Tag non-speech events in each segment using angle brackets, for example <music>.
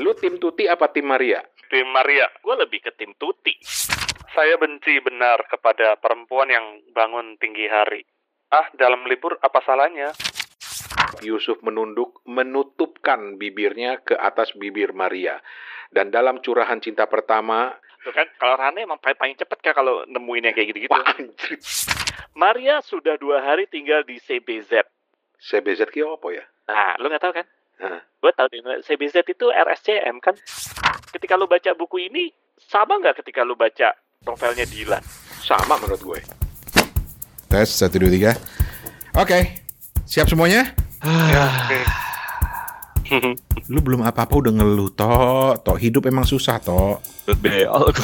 Lu tim Tuti apa tim Maria? Tim Maria. Gue lebih ke tim Tuti. Saya benci benar kepada perempuan yang bangun tinggi hari. Ah, dalam libur apa salahnya? Yusuf menunduk, menutupkan bibirnya ke atas bibir Maria. Dan dalam curahan cinta pertama, Tuh kan, kalau Rane emang paling, paling cepet kan kalau nemuin yang kayak gitu-gitu. Maria sudah dua hari tinggal di CBZ. CBZ ki apa ya? Nah, lu nggak tahu kan? Hah. Gue tahu di CBZ itu RSCM kan. Ketika lu baca buku ini, sama nggak ketika lu baca novelnya Dilan? Sama menurut gue. Tes, satu, dua, tiga. Oke, siap semuanya? Lu belum apa-apa udah ngeluh, Tok. Tok, hidup emang susah, Tok. <laughs> Beol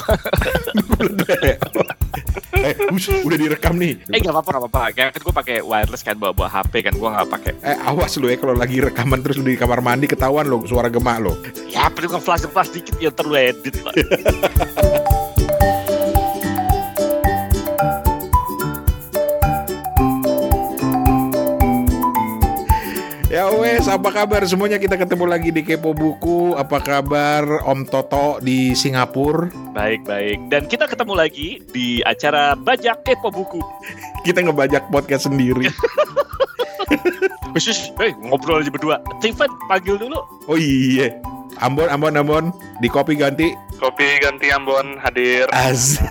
eh, udah direkam nih. Eh gak apa-apa, gak apa-apa. Kayak kan gue pakai wireless kan bawa bawa HP kan gue nggak pakai. Eh, awas lu ya kalau lagi rekaman terus lu di kamar mandi ketahuan lo suara gemak lo. Ya perlu kan flash flash dikit yang terlalu edit lah. <laughs> Ya wes, apa kabar semuanya? Kita ketemu lagi di Kepo Buku. Apa kabar Om Toto di Singapura? baik baik. Dan kita ketemu lagi di acara bajak kepo buku. <laughs> Kita ngebajak podcast sendiri. <laughs> Khusus, eh ngobrol aja berdua. Steven panggil dulu. Oh iya. Ambon, Ambon, Ambon. Di kopi ganti. Kopi ganti Ambon hadir. Asik.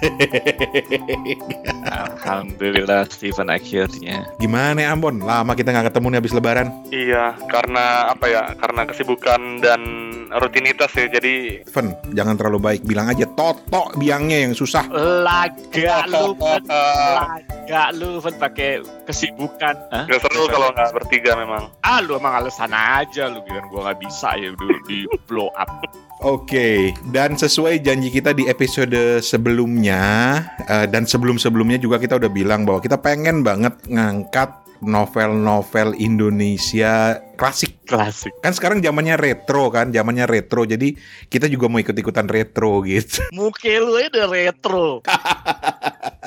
Alhamdulillah Steven akhirnya. Gimana ya Ambon? Lama kita nggak ketemu nih habis lebaran. Iya, karena apa ya? Karena kesibukan dan rutinitas ya. Jadi Fen, jangan terlalu baik. Bilang aja Toto biangnya yang susah. Laga <laughs> lu, laga lu, Fen pakai kesibukan. Hah? nggak seru kalau nggak bertiga memang. Ah lu emang alasan aja lu bilang gua nggak bisa ya udah di blow up. Oke, dan sesuai janji kita di episode sebelumnya eh, dan sebelum-sebelumnya juga kita udah bilang bahwa kita pengen banget ngangkat novel-novel Indonesia klasik. Klasik. Kan sekarang zamannya retro kan, zamannya retro. Jadi kita juga mau ikut-ikutan retro gitu. <laughs> Muka lu aja udah retro.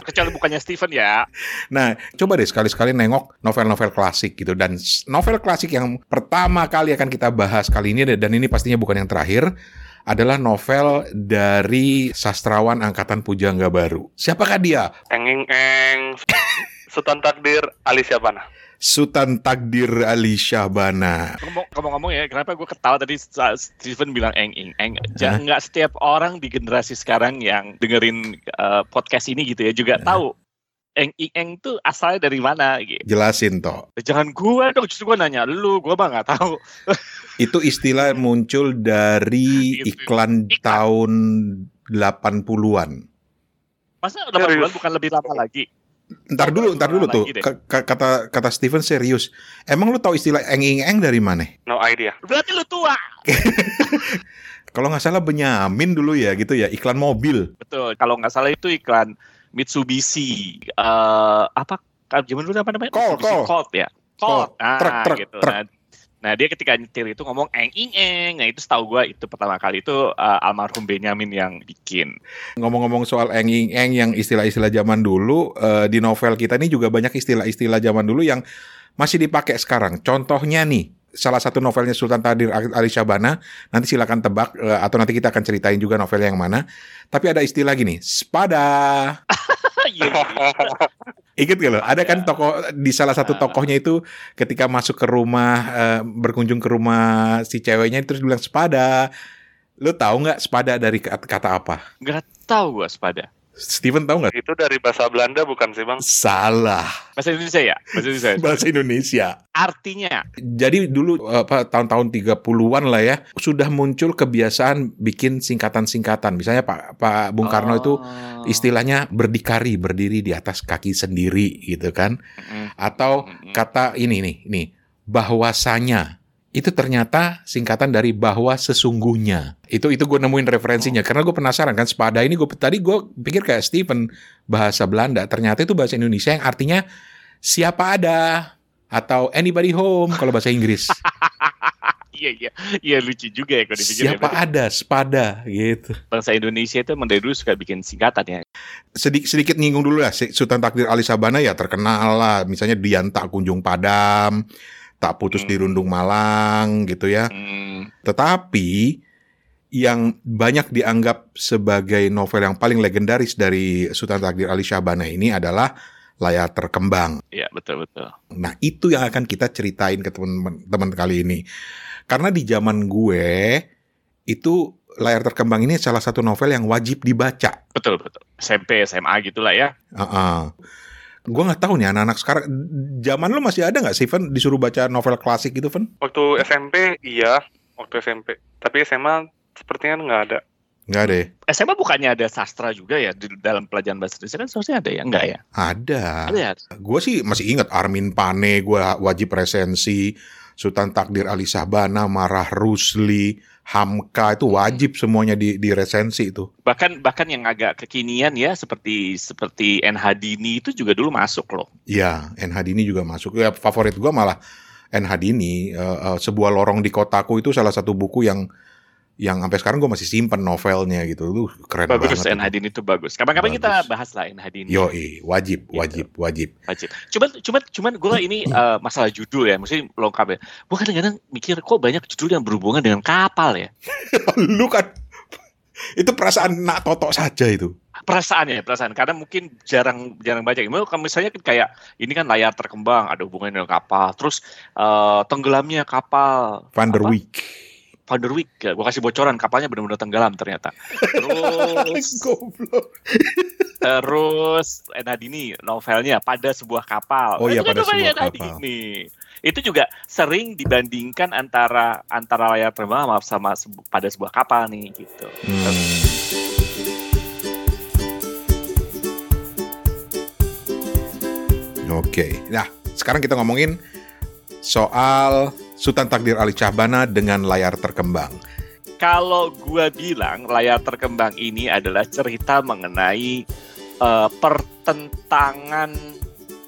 Kecuali bukannya Steven ya. Nah, coba deh sekali-sekali nengok novel-novel klasik gitu. Dan novel klasik yang pertama kali akan kita bahas kali ini dan ini pastinya bukan yang terakhir adalah novel dari sastrawan angkatan Pujangga Baru. Siapakah dia? Enging eng. Sultan Takdir Ali Syabana. Sultan Takdir Ali Syahbana. Ngomong- Ngomong-ngomong ya, kenapa gue ketawa tadi Steven bilang eng ing eng. Jangan nggak setiap orang di generasi sekarang yang dengerin eh, podcast ini gitu ya juga tahu eng ing eng tuh asalnya dari mana gitu. Jelasin toh. Jangan gua dong, justru gua nanya lu, gua mah nggak tahu. <laughs> Itu istilah muncul dari iklan tahun 80-an. Masa 8 bulan Serius? bukan lebih lama lagi? Ntar dulu, ntar dulu tuh. Kata kata Steven serius. Emang lu tahu istilah eng-ing-eng dari mana? No idea. Berarti lu tua. <laughs> Kalau nggak salah Benyamin dulu ya gitu ya, iklan mobil. Betul. Kalau nggak salah itu iklan Mitsubishi. eh apa? Zaman dulu apa namanya? Colt, Mitsubishi Colt. Colt ya. Colt. Colt. Nah, Truk, truk, gitu. truk. Nah, nah, dia ketika nyetir itu ngomong eng ing eng. Nah, itu setahu gua itu pertama kali itu eh, almarhum Benyamin yang bikin. Ngomong-ngomong soal eng-ing-eng yang istilah-istilah zaman dulu, eh, di novel kita ini juga banyak istilah-istilah zaman dulu yang masih dipakai sekarang. Contohnya nih, salah satu novelnya Sultan Tadir Ali Syabana, nanti silakan tebak eh, atau nanti kita akan ceritain juga novel yang mana. Tapi ada istilah gini, spada. <laughs> Iya, iya. Ingat gak lo? Ada kan tokoh di salah satu Ah. tokohnya itu ketika masuk ke rumah eh, berkunjung ke rumah si ceweknya terus bilang sepada. Lu tahu nggak sepada dari kata, apa? Nggak tahu gua sepada. Steven tahu nggak? Itu dari bahasa Belanda bukan sih bang? Salah. Bahasa Indonesia ya? Bahasa Indonesia. <laughs> Bahasa Indonesia. Artinya Jadi dulu apa tahun-tahun 30-an lah ya, sudah muncul kebiasaan bikin singkatan-singkatan. Misalnya Pak Pak Bung Karno itu Oh. istilahnya berdikari, berdiri di atas kaki sendiri gitu kan. Mm-mm. Atau Mm-mm. kata ini nih, nih bahwasanya itu ternyata singkatan dari bahwa sesungguhnya. Itu itu gue nemuin referensinya karena gue penasaran kan sepada ini gue tadi gue pikir kayak Steven bahasa Belanda ternyata itu bahasa Indonesia yang artinya siapa ada atau anybody home kalau bahasa Inggris. <laughs> Iya iya iya lucu juga ya kalau dipikir ya. siapa ada sepada gitu. bangsa Indonesia itu emang dari dulu suka bikin singkatan ya. Sedikit sedikit nyinggung dulu lah Sultan Takdir Ali Sabana ya terkenal lah misalnya Dian tak kunjung padam, tak putus Hmm. di rundung Malang gitu ya. Hmm, Tetapi yang banyak dianggap sebagai novel yang paling legendaris dari Sultan Takdir Ali Syahbana ini adalah Layar Terkembang. Iya, betul betul. Nah, itu yang akan kita ceritain ke teman-teman kali ini. Karena di zaman gue itu Layar Terkembang ini salah satu novel yang wajib dibaca. Betul betul. SMP, SMA gitulah ya. Uh-uh. Gue nggak tahu nih anak-anak sekarang. Zaman lu masih ada nggak sih, Van, disuruh baca novel klasik gitu, Van? Waktu SMP iya, waktu SMP. Tapi SMA sepertinya nggak ada. Nggak ada ya? SMA bukannya ada sastra juga ya di dalam pelajaran bahasa Indonesia kan seharusnya ada ya? Enggak ya? Ada. Ada ya? Gue sih masih ingat Armin Pane, gue wajib resensi. Sultan Takdir Ali Sahbana, Marah Rusli, Hamka itu wajib semuanya di, di resensi itu. Bahkan bahkan yang agak kekinian ya seperti seperti NH Dini itu juga dulu masuk loh. Iya, NH Dini juga masuk. Ya favorit gue malah NH Dini, uh, uh, sebuah lorong di kotaku itu salah satu buku yang yang sampai sekarang gue masih simpen novelnya gitu. Lu keren bagus, banget. NH Dini itu bagus. Kapan-kapan kita bahas lah NH Dini. Yo, wajib, Gitu. wajib, wajib. Wajib. Cuman cuman cuman gue ini uh, <clears throat> masalah judul ya, mesti lengkap ya. Gue kadang-kadang mikir kok banyak judul yang berhubungan dengan kapal ya. <laughs> Lu kan itu perasaan nak totok saja itu. Perasaan ya, perasaan. Karena mungkin jarang jarang baca. Kalau misalnya kayak ini kan layar terkembang, ada hubungannya dengan kapal. Terus uh, tenggelamnya kapal. Van der? Wijk. Van der Wijk, gue kasih bocoran kapalnya benar-benar tenggelam ternyata. Terus <laughs> Goblok. Terus Enadini novelnya pada sebuah kapal. Oh iya, Pada Sebuah Enadini. Itu juga sering dibandingkan antara antara layar terbang sama, sama sebu- pada sebuah kapal nih gitu. Hmm. Oke, nah sekarang kita ngomongin soal Sultan Takdir Ali Syahbana dengan layar terkembang. Kalau gua bilang layar terkembang ini adalah cerita mengenai eh, pertentangan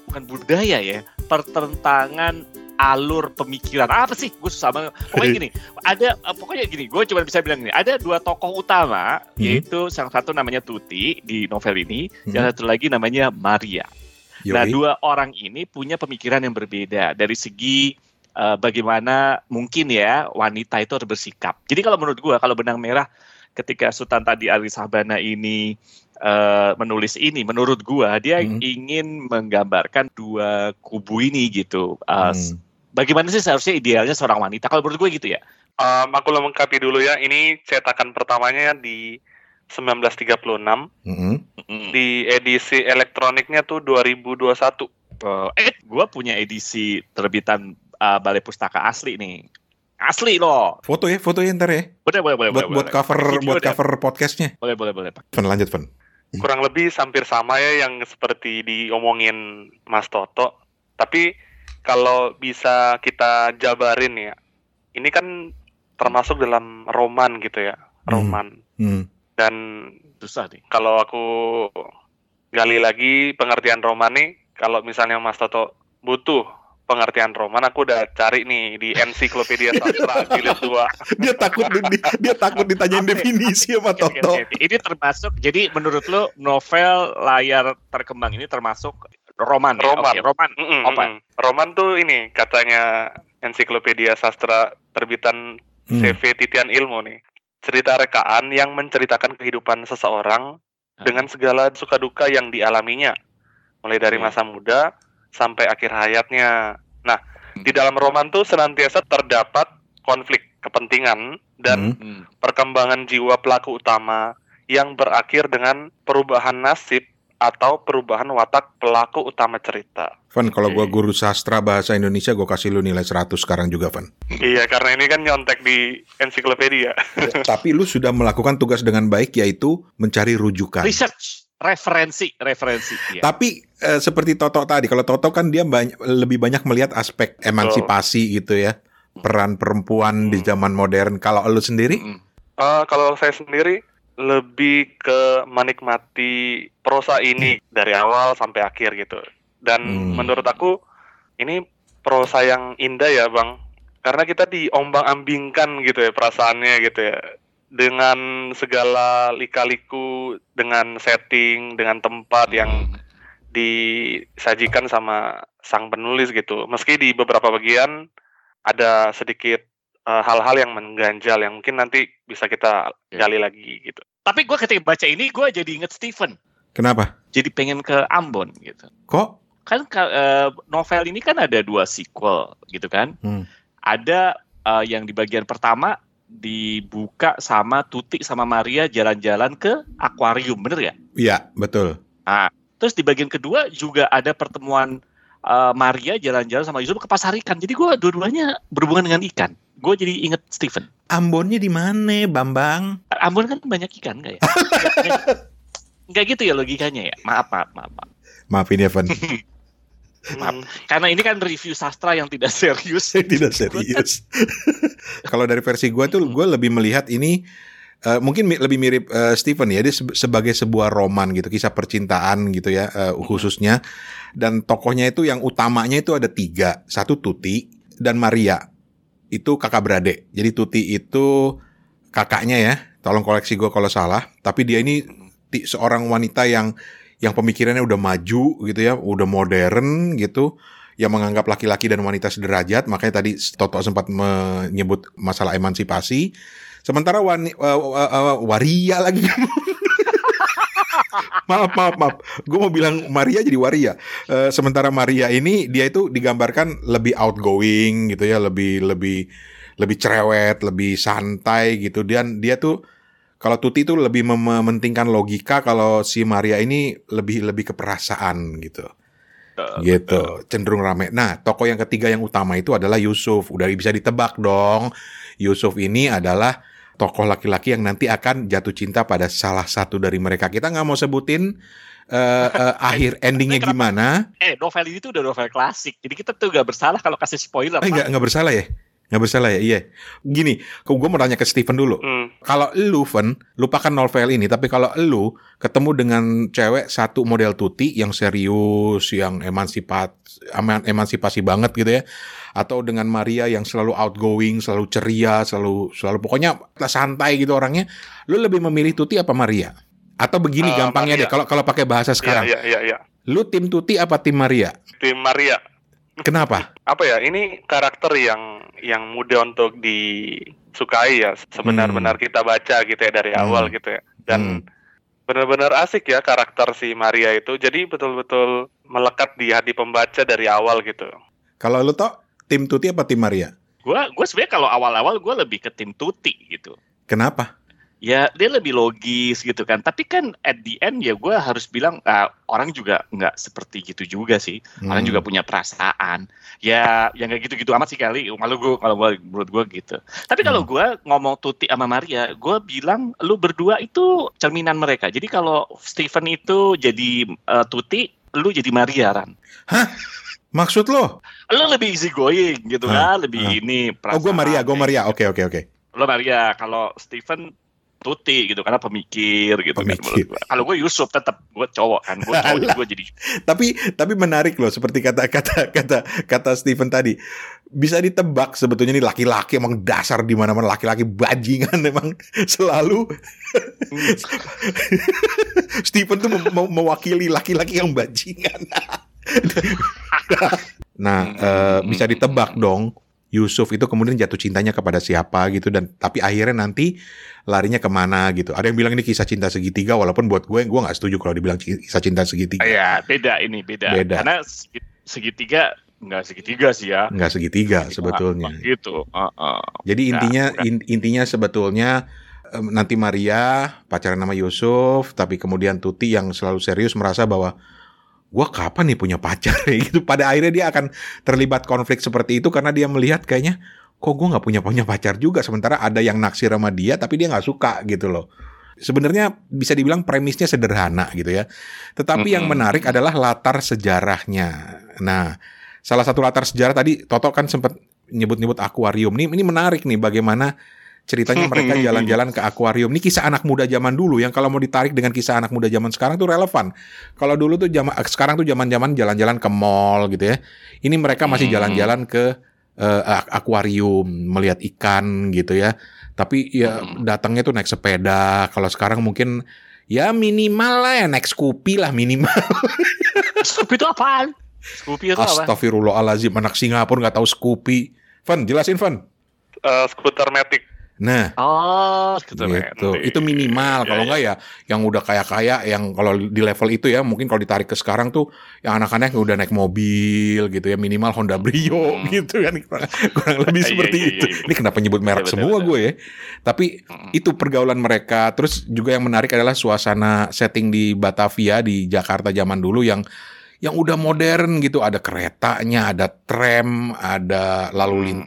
bukan budaya ya, pertentangan alur pemikiran apa sih gue susah banget pokoknya gini ada eh, pokoknya gini gue cuma bisa bilang gini ada dua tokoh utama Hmm. yaitu yang satu namanya Tuti di novel ini Hmm. yang satu lagi namanya Maria Nah, Yoi. dua orang ini punya pemikiran yang berbeda dari segi eh, bagaimana mungkin ya wanita itu harus bersikap. Jadi kalau menurut gua kalau benang merah ketika Sultan tadi Ali Sabana ini eh, menulis ini, menurut gua dia Hmm. ingin menggambarkan dua kubu ini gitu. Eh, Hmm. Bagaimana sih seharusnya idealnya seorang wanita? Kalau menurut gue gitu ya. Um, aku lengkapi dulu ya. Ini cetakan pertamanya di 1936. Mm-mm. Mm. Di edisi elektroniknya tuh 2021. Eh, gue punya edisi terbitan eh, Balai Pustaka asli nih. Asli loh. Foto ya, foto ya ntar ya. Boleh, boleh, boleh. Buat boleh, buat boleh. cover Video buat deh. cover podcastnya. Boleh, boleh, boleh. Pak. Fen lanjut Fen. Kurang lebih hampir sama ya yang seperti diomongin Mas Toto. Tapi kalau bisa kita jabarin ya. Ini kan termasuk dalam roman gitu ya. Roman. Hmm. Dan Susah nih. kalau aku gali lagi pengertian roman nih, kalau misalnya Mas Toto butuh pengertian roman, aku udah cari nih di ensiklopedia sastra <laughs> jilid 2. Dia takut di- dia takut ditanyain Apa ya? definisi sama Toto. Ini termasuk, jadi menurut lo novel layar terkembang ini termasuk roman ya? Roman. Oke, roman. Mm-mm, Apa? mm-mm. Roman tuh ini katanya ensiklopedia sastra terbitan Hmm. CV Titian Ilmu nih. Cerita rekaan yang menceritakan kehidupan seseorang Ah. dengan segala suka duka yang dialaminya. Mulai dari Oke. masa muda sampai akhir hayatnya. Nah, Hmm. di dalam roman tuh senantiasa terdapat konflik kepentingan dan Hmm. Hmm. perkembangan jiwa pelaku utama yang berakhir dengan perubahan nasib atau perubahan watak pelaku utama cerita. Van, kalau gua guru sastra bahasa Indonesia, gua kasih lu nilai 100 sekarang juga, Van. Iya, karena ini kan nyontek di ensiklopedia. Tapi lu sudah melakukan tugas dengan baik, yaitu mencari rujukan. Research, referensi, referensi. Iya. Tapi eh, seperti Toto tadi, kalau Toto kan dia banyak, lebih banyak melihat aspek emansipasi gitu ya, peran perempuan di Hmm. zaman modern. Kalau lu sendiri, Mm-mm. Eh, kalau saya sendiri lebih ke menikmati prosa ini dari awal sampai akhir gitu. Dan Hmm. menurut aku ini prosa yang indah ya, Bang. Karena kita diombang-ambingkan gitu ya perasaannya gitu ya. Dengan segala lika-liku, dengan setting, dengan tempat yang disajikan sama sang penulis gitu. Meski di beberapa bagian ada sedikit eh, hal-hal yang mengganjal yang mungkin nanti bisa kita Ya. gali lagi gitu. Tapi gue ketika baca ini gue jadi inget Stephen. Kenapa? Jadi pengen ke Ambon gitu. Kok? Kan ka- eh, novel ini kan ada dua sequel gitu kan. Hmm. Ada eh, yang di bagian pertama dibuka sama Tuti sama Maria jalan-jalan ke akuarium, bener ya? Iya, betul. Terus di bagian kedua juga ada pertemuan eh, Maria jalan-jalan sama Yusuf ke pasar ikan. Jadi gue dua-duanya berhubungan dengan ikan. Gue jadi inget Stephen. Ambonnya di mana, Bambang? Ambon kan banyak ikan nggak ya? Nggak- <laughs> nggak- Nggak gitu ya logikanya ya. Maaf, maaf, maaf. maaf. Maafin Evan. <laughs> Maaf. Karena ini kan review sastra yang tidak serius. <laughs> Tidak serius. Kalau dari versi gue tuh, gue lebih melihat ini eh, mungkin mi- lebih mirip eh, Stephen ya. Dia se- sebagai sebuah roman gitu, kisah percintaan gitu ya eh, khususnya. Dan tokohnya itu yang utamanya itu ada tiga, satu Tuti dan Maria. Itu kakak beradik. Jadi Tuti itu kakaknya ya. Tolong koleksi gue kalau salah. Tapi dia ini seorang wanita yang yang pemikirannya udah maju gitu ya, udah modern gitu yang menganggap laki-laki dan wanita sederajat, makanya tadi Toto sempat menyebut masalah emansipasi. Sementara wani, wa- wa- wa- waria lagi. <laughs> maaf, maaf, maaf. Gue mau bilang Maria jadi waria. Eh, sementara Maria ini dia itu digambarkan lebih outgoing gitu ya, lebih lebih lebih cerewet, lebih santai gitu. Dan dia tuh kalau Tuti itu lebih mem- mementingkan logika, kalau si Maria ini lebih lebih ke perasaan gitu gitu cenderung rame. Nah, tokoh yang ketiga yang utama itu adalah Yusuf. Udah bisa ditebak dong. Yusuf ini adalah tokoh laki-laki yang nanti akan jatuh cinta pada salah satu dari mereka. Kita nggak mau sebutin eh, eh, akhir <laughs> endingnya gimana. Eh, novel ini tuh udah novel klasik. Jadi kita tuh gak bersalah kalau kasih spoiler. Eh, nggak nggak bersalah ya? Nggak bersalah ya? Iya. Gini, gue mau tanya ke Steven dulu. hmm, Kalau lu, Ven, lupakan novel ini. Tapi kalau lu ketemu dengan cewek satu model tuti yang serius, yang emansipat, eman- emansipasi banget gitu ya, atau dengan Maria yang selalu outgoing, selalu ceria, selalu selalu pokoknya santai gitu orangnya, lu lebih memilih tuti apa Maria? Atau begini Eh, gampangnya Maria. deh, kalau kalau pakai bahasa sekarang, Iya, iya, iya. lu tim tuti apa tim Maria? Tim Maria. Kenapa? Apa ya? Ini karakter yang yang mudah untuk disukai ya. Sebenar-benar kita baca gitu ya dari Hmm. awal gitu ya. Dan Hmm. benar-benar asik ya karakter si Maria itu. Jadi betul-betul melekat di hati pembaca dari awal gitu. Kalau lu toh tim tuti apa tim Maria? Gue gue sebenarnya kalau awal-awal gue lebih ke tim Tuti gitu. Kenapa? Ya dia lebih logis gitu kan. Tapi kan at the end ya gue harus bilang ah, orang juga nggak seperti gitu juga sih. Orang Hmm. juga punya perasaan. Ya yang nggak gitu-gitu amat sih kali. Malu gue kalau gua, menurut gue gitu. Tapi kalau Hmm. gue ngomong Tuti sama Maria, gue bilang lu berdua itu cerminan mereka. Jadi kalau Stephen itu jadi eh, Tuti, lu jadi Maria Ran. Maksud lo? Lu lebih easy going gitu Ah, kan, lebih ah. ini Oh, gue Maria, gue perasaan, Maria. Oke, oke, oke. lo Maria kalau Stephen Tuti gitu karena pemikir gitu Pemikir. kan menurut gua. kalau gue Yusuf tetap gue cowok kan gue cowok jadi gue jadi Tapi tapi menarik loh seperti kata kata kata kata Steven tadi. Bisa ditebak sebetulnya ini laki-laki emang dasar di mana-mana laki-laki bajingan emang selalu <laughs> Steven tuh mewakili laki-laki yang bajingan. <laughs> nah, eh, bisa ditebak dong. Yusuf itu kemudian jatuh cintanya kepada siapa gitu dan tapi akhirnya nanti larinya ke mana gitu. Ada yang bilang ini kisah cinta segitiga walaupun buat gue gue nggak setuju kalau dibilang kisah cinta segitiga. ya beda ini beda, Beda. karena segi- segitiga nggak segitiga sih ya Nggak segitiga Segitiga sebetulnya. gitu Heeh. Jadi Nah, intinya in- intinya sebetulnya em, nanti Maria pacaran sama Yusuf, tapi kemudian Tuti yang selalu serius merasa bahwa gua kapan nih punya pacar <laughs> gitu. Pada akhirnya dia akan terlibat konflik seperti itu karena dia melihat kayaknya kok gua nggak punya punya pacar juga. Sementara ada yang naksir sama dia tapi dia nggak suka gitu loh. Sebenarnya bisa dibilang premisnya sederhana gitu ya. Tetapi yang Mm-mm. menarik adalah latar sejarahnya. Nah, salah satu latar sejarah tadi Toto kan sempat nyebut-nyebut akuarium. Nih ini menarik nih bagaimana ceritanya mereka jalan-jalan ke akuarium. Ini kisah anak muda zaman dulu yang kalau mau ditarik dengan kisah anak muda zaman sekarang tuh relevan. Kalau dulu tuh zaman sekarang tuh zaman-zaman jalan-jalan ke mall gitu ya. Ini mereka masih jalan-jalan ke ak- akuarium melihat ikan gitu ya. Tapi ya datangnya tuh naik sepeda. Kalau sekarang mungkin ya minimal lah ya naik Scoopy lah minimal. <laughs> Scoopy itu apaan Scoopy itu apa Astagfirullahalazim anak Singapura nggak tahu Scoopy. Van, jelasin Van. eh, skuter matic. Nah, Oh, gitu. gitu. Itu minimal. Kalau enggak ya yang udah kaya-kaya yang kalau di level itu ya mungkin kalau ditarik ke sekarang tuh yang anak-anak yang udah naik mobil gitu ya minimal Honda Brio Hmm. <laughs> gitu kan kurang, kurang <laughs> lebih Iya, seperti iya, itu. iya, iya. Ini kenapa nyebut merek Iya, betul, semua betul. gue ya. Tapi Mm. itu pergaulan mereka. Terus juga yang menarik adalah suasana setting di Batavia di Jakarta zaman dulu yang yang udah modern gitu. Ada keretanya, ada tram, ada lalu Hmm.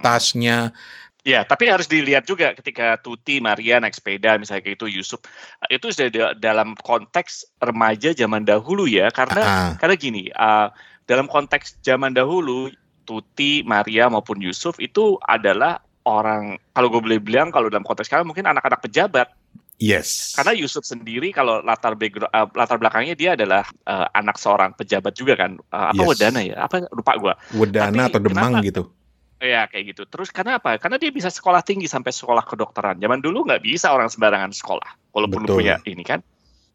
Ya, tapi harus dilihat juga ketika Tuti, Maria naik sepeda misalnya kayak itu Yusuf itu sudah da- dalam konteks remaja zaman dahulu ya karena Ah, karena gini uh, dalam konteks zaman dahulu Tuti, Maria maupun Yusuf itu adalah orang kalau gue boleh bilang kalau dalam konteks sekarang mungkin anak-anak pejabat yes. karena Yusuf sendiri kalau latar background uh, latar belakangnya dia adalah uh, anak seorang pejabat juga kan Uh, apa Yes. Wedana ya apa lupa gue Wedana Tapi atau Demang kenapa- gitu. Ya kayak gitu. Terus karena apa? Karena dia bisa sekolah tinggi sampai sekolah kedokteran. Zaman dulu nggak bisa orang sembarangan sekolah. Walaupun Betul. punya ini kan.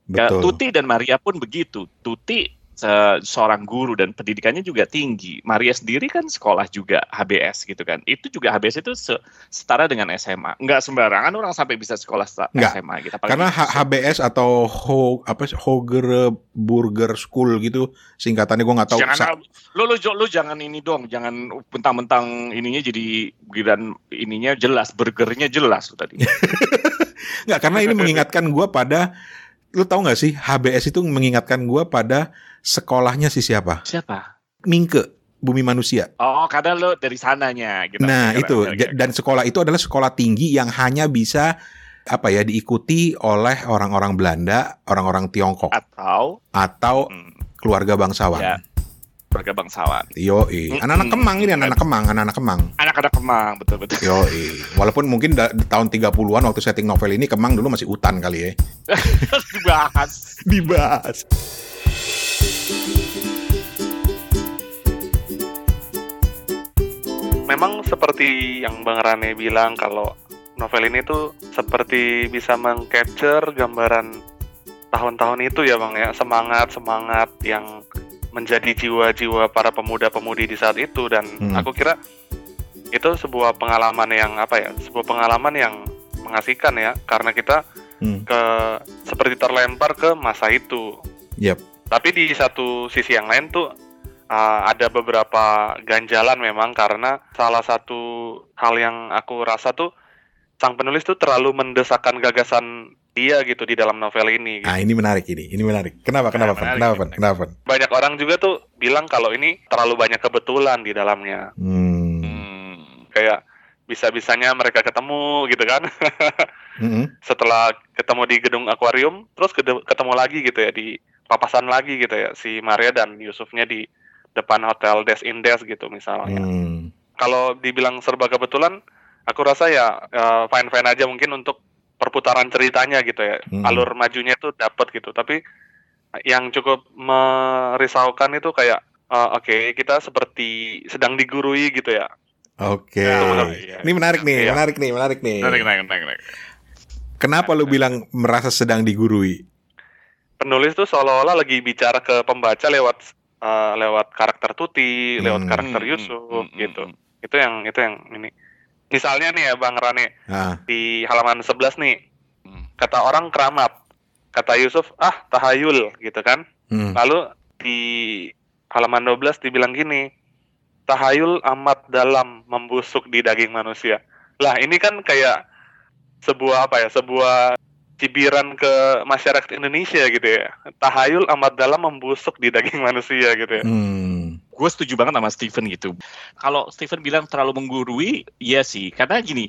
Betul. Tuti dan Maria pun begitu. Tuti se- seorang guru dan pendidikannya juga tinggi. Maria sendiri kan sekolah juga HBS gitu kan. Itu juga HBS itu se- setara dengan SMA. Nggak sembarangan orang sampai bisa sekolah Nggak. SMA gitu. Apalagi Karena H- HBS atau Ho, apa sih, Hoger Burger School gitu singkatannya gue nggak tahu. Jangan lu, lu lu jangan ini dong, jangan mentang-mentang ininya jadi giran ininya jelas, burgernya jelas lu tadi. <laughs> Nggak, karena ini <laughs> mengingatkan gue pada lu tahu nggak sih HBS itu mengingatkan gue pada sekolahnya si siapa? Siapa? Mingke, Bumi Manusia. Oh, karena lo dari sananya gitu. Nah Oke, itu Ja- oke. dan sekolah itu adalah sekolah tinggi yang hanya bisa apa ya diikuti oleh orang-orang Belanda, orang-orang Tiongkok atau atau hmm, keluarga bangsawan. Ya. keluarga bangsawan. Yo, Mm-mm. anak-anak Kemang ini anak-anak Kemang, anak-anak Kemang. Anak-anak Kemang, betul-betul. Yo, walaupun mungkin da- di tahun 30-an waktu setting novel ini Kemang dulu masih hutan kali ya. <laughs> Dibahas. Dibahas. Memang seperti yang Bang Rane bilang kalau novel ini tuh seperti bisa mengcapture gambaran tahun-tahun itu ya Bang ya, semangat-semangat yang menjadi jiwa-jiwa para pemuda-pemudi di saat itu dan Hmm. aku kira itu sebuah pengalaman yang apa ya, sebuah pengalaman yang mengasihkan ya karena kita Hmm. ke seperti terlempar ke masa itu. Yap. Tapi di satu sisi yang lain tuh uh, ada beberapa ganjalan memang karena salah satu hal yang aku rasa tuh sang penulis tuh terlalu mendesakkan gagasan dia gitu di dalam novel ini. gitu. Ah, ini menarik ini. Ini menarik. Kenapa? Kenapa? Fan? menarik, Kenapa? menarik. Kenapa? Banyak orang juga tuh bilang kalau ini terlalu banyak kebetulan di dalamnya. Hmm. Hmm. Kayak bisa-bisanya mereka ketemu gitu kan. Mm-mm. <laughs> Setelah ketemu di gedung akuarium, terus ketemu lagi gitu ya di papasan lagi gitu ya si Maria dan Yusufnya di depan hotel Des Indes gitu misalnya. Hmm. kalau dibilang serba kebetulan, aku rasa ya fine fine aja mungkin untuk perputaran ceritanya gitu ya, Hmm. alur majunya itu dapat gitu. Tapi yang cukup merisaukan itu kayak eh, oke kita seperti sedang digurui gitu ya. Oke. Ya, iya. Ini menarik nih, Iya. menarik nih, menarik nih. Menarik, menarik, menarik, menarik. Kenapa lu bilang merasa sedang digurui? Penulis tuh seolah-olah lagi bicara ke pembaca lewat eh, lewat karakter Tuti, lewat Hmm. karakter Hmm, Yusuf hmm, hmm, gitu. hmm. Itu yang itu yang ini. Misalnya nih ya Bang Rane Ah, di halaman 11 nih Hmm. kata orang keramat kata Yusuf ah tahayul gitu kan hmm. lalu di halaman 12 dibilang gini tahayul amat dalam membusuk di daging manusia lah ini kan kayak sebuah apa ya sebuah cibiran ke masyarakat Indonesia gitu ya tahayul amat dalam membusuk di daging manusia gitu ya Hmm. gue setuju banget sama Steven gitu. Kalau Steven bilang terlalu menggurui, iya sih. Karena gini,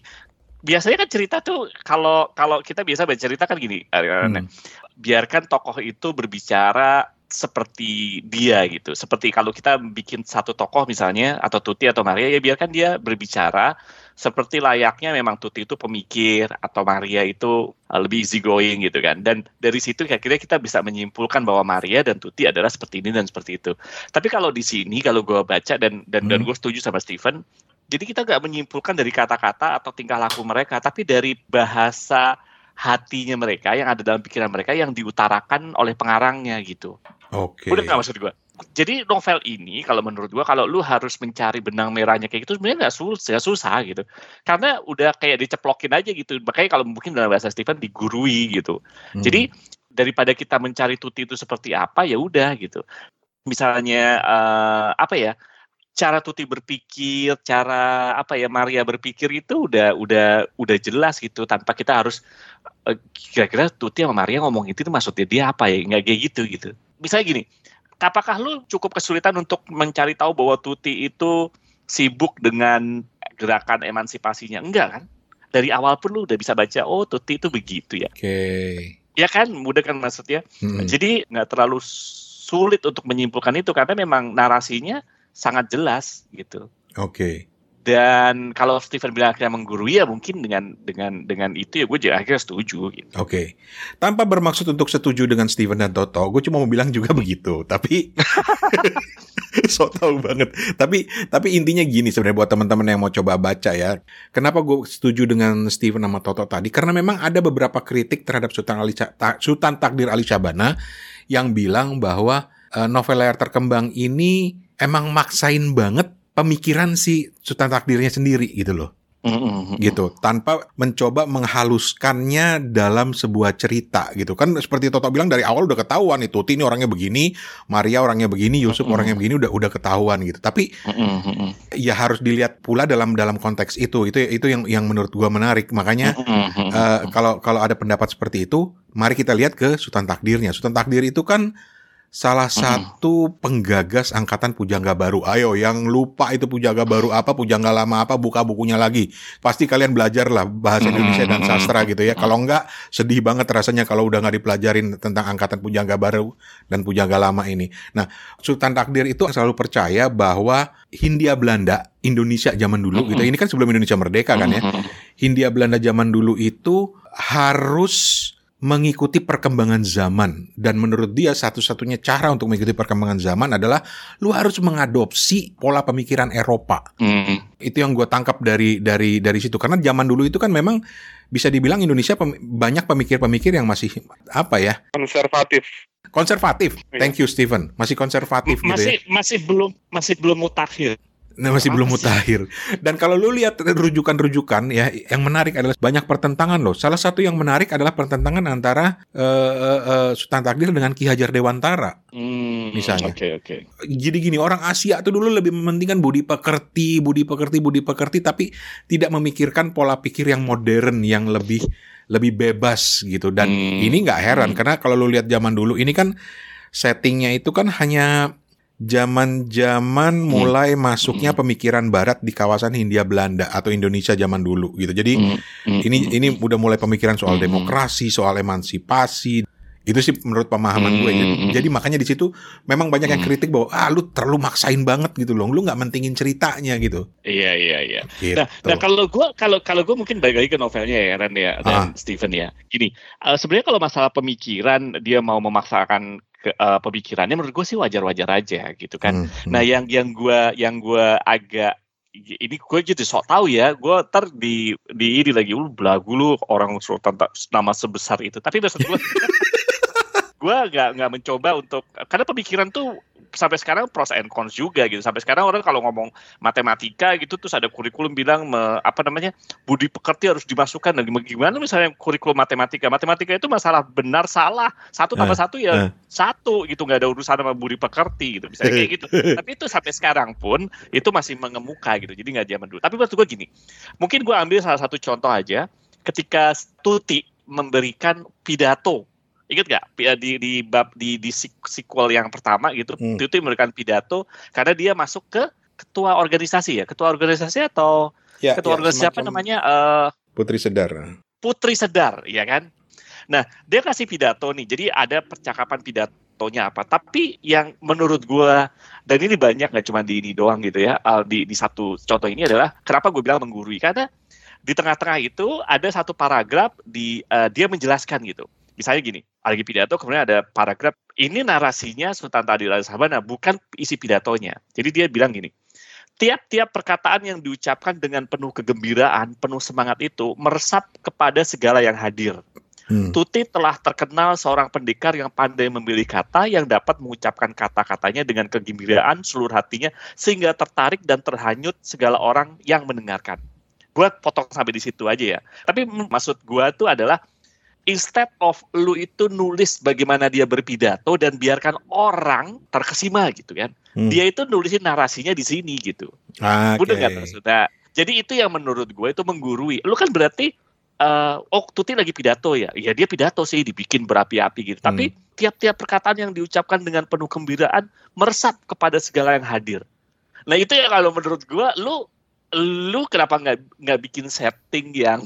biasanya kan cerita tuh kalau kalau kita biasa baca cerita kan gini, Hmm. biarkan tokoh itu berbicara seperti dia gitu. Seperti kalau kita bikin satu tokoh misalnya atau Tuti atau Maria ya biarkan dia berbicara seperti layaknya memang Tuti itu pemikir atau Maria itu uh, lebih easy going gitu kan. Dan dari situ kira-kira kita bisa menyimpulkan bahwa Maria dan Tuti adalah seperti ini dan seperti itu. Tapi kalau di sini kalau gue baca dan dan dan Hmm. gue setuju sama Steven, jadi kita nggak menyimpulkan dari kata-kata atau tingkah laku mereka, tapi dari bahasa hatinya mereka yang ada dalam pikiran mereka yang diutarakan oleh pengarangnya gitu. Oke. Udah nggak maksud gue? jadi novel ini kalau menurut gua kalau lu harus mencari benang merahnya kayak gitu sebenarnya nggak susah, susah gitu. Karena udah kayak diceplokin aja gitu. Makanya kalau mungkin dalam bahasa Stephen digurui gitu. Hmm. Jadi daripada kita mencari tuti itu seperti apa ya udah gitu. Misalnya eh, apa ya? Cara tuti berpikir, cara apa ya Maria berpikir itu udah udah udah jelas gitu tanpa kita harus eh, kira-kira tuti sama Maria ngomong itu tuh maksudnya dia apa ya? Nggak kayak gitu gitu. Misalnya gini, apakah lu cukup kesulitan untuk mencari tahu bahwa Tuti itu sibuk dengan gerakan emansipasinya? Enggak kan? Dari awal pun lu udah bisa baca, oh Tuti itu begitu ya. Oke. Ya kan, mudah kan maksudnya. Hmm. Jadi nggak terlalu sulit untuk menyimpulkan itu karena memang narasinya sangat jelas gitu. Oke. Dan kalau Stephen bilang akhirnya menggurui ya mungkin dengan dengan dengan itu ya gue juga akhirnya setuju gitu. Oke, tanpa bermaksud untuk setuju dengan Steven dan Toto, gue cuma mau bilang juga begitu. Tapi <laughs> so tau banget. Tapi tapi intinya gini sebenarnya buat teman-teman yang mau coba baca ya. Kenapa gue setuju dengan Steven sama Toto tadi? Karena memang ada beberapa kritik terhadap Sultan Ali Ta- Sultan Takdir Ali Syabana yang bilang bahwa eh, novel layar terkembang ini emang maksain banget pemikiran si Sultan Takdirnya sendiri gitu loh. Gitu tanpa mencoba menghaluskannya dalam sebuah cerita gitu. Kan seperti Toto bilang dari awal udah ketahuan itu Tuti ini orangnya begini Maria orangnya begini Yusuf orangnya begini udah udah ketahuan gitu. Tapi ya harus dilihat pula dalam dalam konteks itu. Itu itu yang yang menurut gua menarik. Makanya eh, kalau kalau ada pendapat seperti itu mari kita lihat ke Sultan Takdirnya. Sultan Takdir itu kan salah satu penggagas angkatan pujangga baru. Ayo, yang lupa itu pujangga baru apa, pujangga lama apa, buka bukunya lagi. Pasti kalian belajar lah bahasa Indonesia dan sastra gitu ya. Kalau enggak, sedih banget rasanya kalau udah nggak dipelajarin tentang angkatan pujangga baru dan pujangga lama ini. Nah, Sultan Takdir itu selalu percaya bahwa Hindia Belanda, Indonesia zaman dulu gitu. Ini kan sebelum Indonesia merdeka kan ya. Hindia Belanda zaman dulu itu harus mengikuti perkembangan zaman. Dan menurut dia satu-satunya cara untuk mengikuti perkembangan zaman adalah lu harus mengadopsi pola pemikiran Eropa. Itu yang gue tangkap dari dari dari situ. Karena zaman dulu itu kan memang bisa dibilang Indonesia pem- banyak pemikir-pemikir yang masih apa ya? Konservatif. konservatif. Iya. thank you Steven. Masih konservatif gitu ya. Masih masih belum masih belum mutakhir. Nah, masih Apa belum mutakhir. Dan kalau lu lihat rujukan-rujukan ya, yang menarik adalah banyak pertentangan loh. Salah satu yang menarik adalah pertentangan antara eh, eh, eh, Sultan Takdir dengan Ki Hajar Dewantara. Hmm, Misalnya. Oke oke. Jadi gini, orang Asia tuh dulu lebih mementingkan budi pekerti, budi pekerti, budi pekerti, tapi tidak memikirkan pola pikir yang modern, yang lebih lebih bebas gitu. Dan Hmm. ini nggak heran Hmm. karena kalau lu lihat zaman dulu, ini kan settingnya itu kan hanya zaman-zaman mulai masuknya pemikiran Barat di kawasan Hindia Belanda atau Indonesia zaman dulu gitu. Jadi Hmm, hmm, ini hmm, ini udah mulai pemikiran soal Hmm. demokrasi, soal emansipasi. Itu sih menurut pemahaman gue. Jadi, Hmm. jadi makanya di situ memang banyak yang Hmm. kritik bahwa ah lu terlalu maksain banget gitu loh. Lu nggak mentingin ceritanya gitu. Iya iya iya. Gitu. Nah, nah kalau gue kalau kalau gue mungkin balik lagi ke novelnya ya Ren ya dan Ah. Steven ya. Gini, eh, sebenarnya kalau masalah pemikiran dia mau memaksakan ke, eh, pemikirannya menurut gue sih wajar-wajar aja gitu kan. Hmm, hmm. Nah yang yang gue yang gue agak ini gue gitu sok tahu ya gue ntar di di ini lagi lu belagu lu orang sultan tak- nama sebesar itu tapi maksud gue <laughs> gue nggak nggak mencoba untuk karena pemikiran tuh sampai sekarang pros and cons juga gitu. Sampai sekarang orang kalau ngomong matematika gitu terus ada kurikulum bilang me- apa namanya budi pekerti harus dimasukkan. Dan gimana misalnya kurikulum matematika? Matematika itu masalah benar salah. Satu tambah Eh, satu ya eh. satu gitu nggak ada urusan sama budi pekerti gitu. Misalnya kayak gitu. <laughs> Tapi itu sampai sekarang pun itu masih mengemuka gitu. Jadi nggak zaman dulu. Tapi maksud gue gini mungkin gue ambil salah satu contoh aja. Ketika Tuti memberikan pidato ingat nggak Pi- di di bab di di sequel yang pertama gitu Hmm. Tuti memberikan pidato karena dia masuk ke ketua organisasi ya ketua organisasi atau Ya, ketua ya, organisasi apa namanya eh, Putri Sedar. Putri Sedar, ya kan? Nah, dia kasih pidato nih. Jadi ada percakapan pidatonya apa. Tapi yang menurut gua dan ini banyak nggak cuma di ini doang gitu ya. uh, di di satu contoh ini adalah kenapa gue bilang menggurui karena di tengah-tengah itu ada satu paragraf di uh, dia menjelaskan gitu. Misalnya gini, lagi pidato kemudian ada paragraf ini narasinya Sultan Tadir Sabana bukan isi pidatonya. Jadi dia bilang gini, tiap-tiap perkataan yang diucapkan dengan penuh kegembiraan, penuh semangat itu meresap kepada segala yang hadir. Hmm. Tuti telah terkenal seorang pendekar yang pandai memilih kata yang dapat mengucapkan kata-katanya dengan kegembiraan seluruh hatinya sehingga tertarik dan terhanyut segala orang yang mendengarkan. Gua potong sampai di situ aja ya. Tapi maksud gua tuh adalah instead of lu itu nulis bagaimana dia berpidato dan biarkan orang terkesima gitu kan. Hmm. Dia itu nulisin narasinya di sini gitu. Oke. Udah nggak maksudnya? Jadi itu yang menurut gue itu menggurui. Lu kan berarti eh, oh Tuti lagi pidato ya. Ya dia pidato sih dibikin berapi-api gitu. Hmm. Tapi tiap-tiap perkataan yang diucapkan dengan penuh gembiraan meresap kepada segala yang hadir. Nah itu ya kalau menurut gue lu lu kenapa nggak nggak bikin setting yang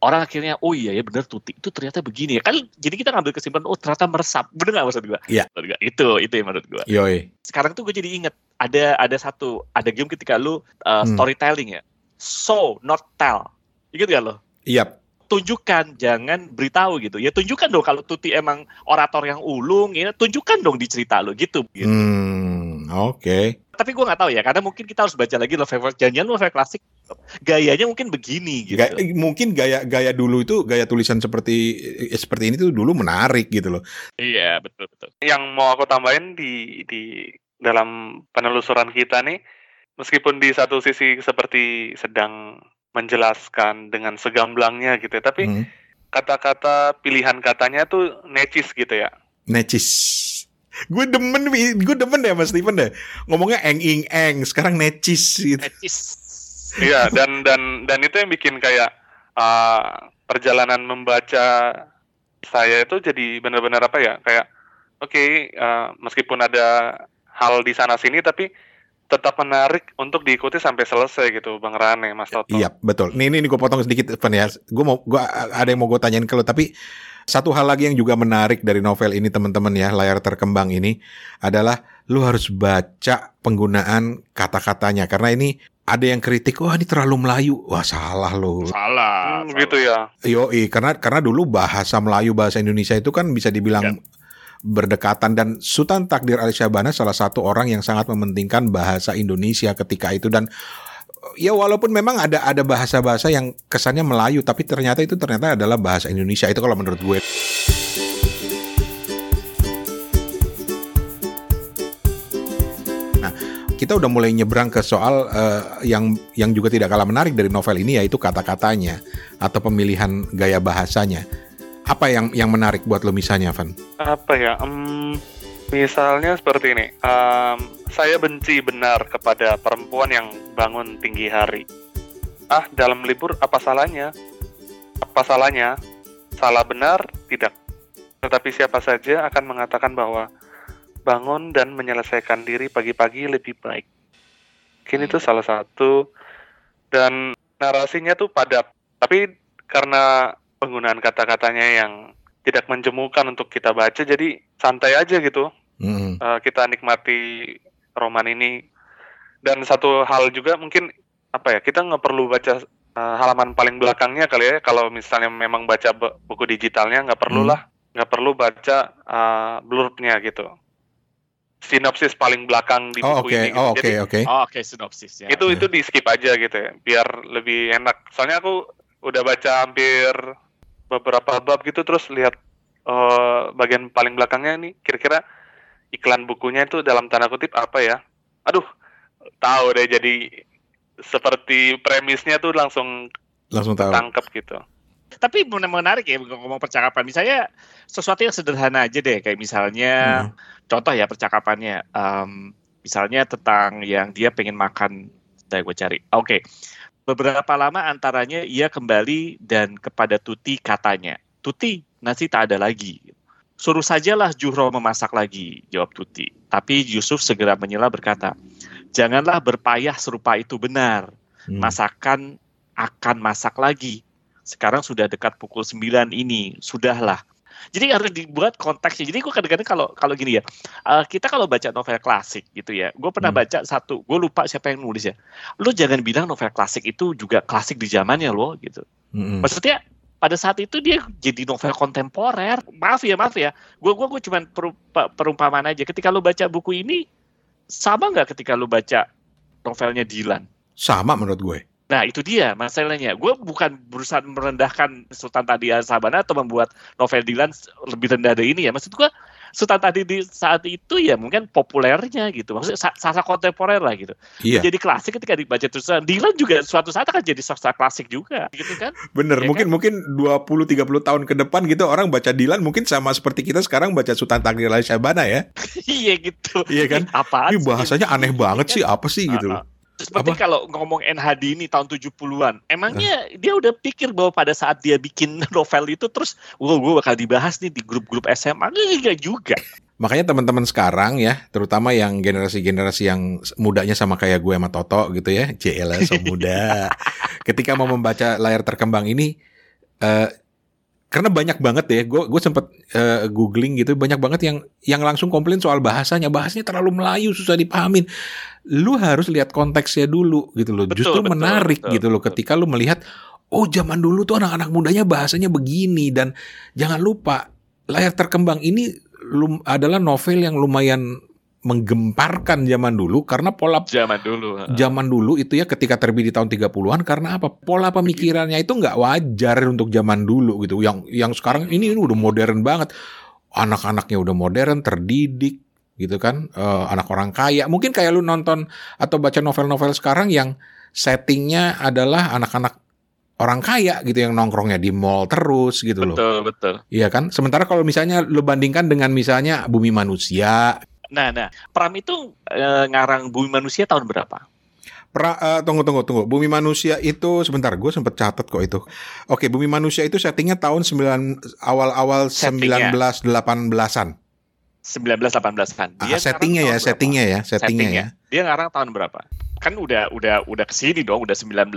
orang akhirnya oh iya ya benar Tuti itu ternyata begini ya kan jadi kita ngambil kesimpulan oh ternyata meresap bener nggak maksud gue? Iya. Gua, Itu itu yang menurut gue Yoi. sekarang tuh gue jadi inget ada ada satu ada game ketika lu uh, Hmm. storytelling ya show not tell inget gak lo Iya. tunjukkan jangan beritahu gitu ya tunjukkan dong kalau Tuti emang orator yang ulung ya tunjukkan dong di cerita lo gitu, gitu. Hmm, oke. Tapi gue nggak tahu ya karena mungkin kita harus baca lagi novel janjian novel klasik gayanya mungkin begini gitu Ga- mungkin gaya gaya dulu itu gaya tulisan seperti eh, seperti ini tuh dulu menarik gitu loh. iya betul betul Yang mau aku tambahin di di dalam penelusuran kita nih, meskipun di satu sisi seperti sedang menjelaskan dengan segamblangnya gitu ya, tapi Hmm. kata-kata pilihan katanya tuh necis gitu ya. Necis. Gue demen, gue demen deh Mas Steven deh. Ngomongnya eng ing eng, sekarang necis gitu. Etis. Iya, dan dan dan itu yang bikin kayak uh, perjalanan membaca saya itu jadi benar-benar apa ya? Kayak oke, uh, meskipun ada hal di sana sini tapi tetap menarik untuk diikuti sampai selesai gitu, Bang Rane, Mas Toto. Iya, betul. Nih, ini, ini gue potong sedikit, Van ya. Gue mau, gua ada yang mau gue tanyain ke lo, tapi satu hal lagi yang juga menarik dari novel ini, teman-teman ya, layar terkembang ini adalah lu harus baca penggunaan kata-katanya, karena ini ada yang kritik, wah ini terlalu Melayu, wah salah lo. salah, Hmm, gitu ya. Yoi, karena karena dulu bahasa Melayu bahasa Indonesia itu kan bisa dibilang berdekatan. Dan Sultan Takdir Ali Syahbana salah satu orang yang sangat mementingkan bahasa Indonesia ketika itu. Dan ya walaupun memang ada ada bahasa-bahasa yang kesannya Melayu tapi ternyata itu ternyata adalah bahasa Indonesia itu kalau menurut gue. Nah, kita udah mulai nyebrang ke soal eh, yang yang juga tidak kalah menarik dari novel ini yaitu kata-katanya atau pemilihan gaya bahasanya. Apa yang yang menarik buat lo misalnya, Van? Apa ya? em, misalnya seperti ini. Em, saya benci benar kepada perempuan yang bangun tinggi hari. Ah, dalam libur apa salahnya? Apa salahnya? Salah benar tidak. Tetapi siapa saja akan mengatakan bahwa bangun dan menyelesaikan diri pagi-pagi lebih baik. Mungkin itu salah satu dan narasinya tuh padat. Tapi karena penggunaan kata-katanya yang tidak menjemukan untuk kita baca, jadi santai aja gitu. Mm-mm. Eh, kita nikmati roman ini. Dan satu hal juga mungkin apa ya, kita nggak perlu baca eh, halaman paling belakangnya kali ya. Kalau misalnya memang baca bu- buku digitalnya nggak perlulah, nggak perlu baca eh, blurbnya gitu. Sinopsis paling belakang di Oh buku oke, ini. gitu. oh oke Jadi, oke. Oh, oke sinopsis ya itu itu di skip aja gitu ya biar lebih enak soalnya aku udah baca hampir beberapa bab gitu terus lihat eh, bagian paling belakangnya nih kira-kira iklan bukunya itu dalam tanda kutip apa ya? Aduh tahu deh jadi seperti premisnya tuh langsung Langsung tahu. tangkep gitu. Tapi men- menarik ya ngomong percakapan. Misalnya sesuatu yang sederhana aja deh kayak misalnya Hmm. contoh ya percakapannya em, misalnya tentang yang dia pengen makan. Saya gue cari. Oke. Beberapa lama antaranya ia kembali dan kepada Tuti katanya Tuti nasi tak ada lagi suruh sajalah Juhro memasak lagi jawab Tuti tapi Yusuf segera menyela berkata janganlah berpayah serupa itu benar Hmm. masakan akan masak lagi. Sekarang sudah dekat pukul 9 ini, sudahlah. Jadi harus dibuat konteksnya. Jadi gue kadang-kadang kalau kalau gini ya, eh, kita kalau baca novel klasik gitu ya, gue pernah Hmm. baca satu, gue lupa siapa yang nulis ya. Lu jangan bilang novel klasik itu juga klasik di zamannya loh gitu. Mm-mm. Maksudnya pada saat itu dia jadi novel kontemporer. Maaf ya, maaf ya. Gue gua gue cuman perumpamaan aja. Ketika lu baca buku ini sama nggak ketika lu baca novelnya Dylan? Sama menurut gue. Nah itu dia masalahnya. Gue bukan berusaha merendahkan Sultan Tadi Sabana atau membuat novel Dylan lebih rendah dari ini ya. Maksud gue Sultan Tadi di saat itu ya mungkin populernya gitu. Maksudnya sa- sasa kontemporer lah gitu. Iya, Jadi klasik ketika dibaca terus. Dylan juga suatu saat akan jadi sastra klasik juga gitu kan. bener. ya mungkin mungkin 20-30 tahun ke depan gitu orang baca Dilan mungkin sama seperti kita sekarang baca Sultan Takdir Lail Syabana ya. <laughs> iya gitu. Iya kan? Apa? Ini bahasanya aneh banget sih, apa sih gitu Ah, loh. Seperti Apa? kalau ngomong NHD ini tahun 70-an, emangnya dia udah pikir bahwa pada saat dia bikin <laughs> novel itu terus, wah gue bakal dibahas nih di grup-grup SMA, enggak juga. Makanya teman-teman sekarang ya, terutama yang generasi-generasi yang mudanya sama kayak gue sama Toto gitu ya, JL so muda. <laughs> Ketika mau membaca layar terkembang ini, eh karena banyak banget ya, gue gue sempet eh, googling gitu, banyak banget yang yang langsung komplain soal bahasanya, bahasanya terlalu Melayu, susah dipahamin. Lu harus lihat konteksnya dulu gitu loh. Betul, Justru betul, menarik betul, gitu loh betul. ketika lu melihat oh zaman dulu tuh anak-anak mudanya bahasanya begini dan jangan lupa layar terkembang ini lum- adalah novel yang lumayan menggemparkan zaman dulu karena pola Zaman dulu. zaman dulu itu ya ketika terbit di tahun 30-an karena apa? Pola pemikirannya itu nggak wajar untuk zaman dulu gitu. Yang yang sekarang ini, ini udah modern banget. Anak-anaknya udah modern, terdidik gitu kan. Eh, anak orang kaya. Mungkin kayak lu nonton atau baca novel-novel sekarang yang settingnya adalah anak-anak orang kaya gitu yang nongkrongnya di mall terus gitu loh. Betul, betul. Iya kan? Sementara kalau misalnya lu bandingkan dengan misalnya Bumi Manusia, Nah, nah, Pram itu eh, ngarang Bumi Manusia tahun berapa? Pra, eh, tunggu tunggu tunggu. Bumi Manusia itu sebentar, gue sempet catat kok itu. Oke, Bumi Manusia itu settingnya tahun 9 awal-awal Settingnya. 1918-an. 19-18an. Ah, Dia settingnya ya, settingnya ya, settingnya ya. Dia ngarang tahun berapa? Kan udah udah udah ke sini dong, udah 19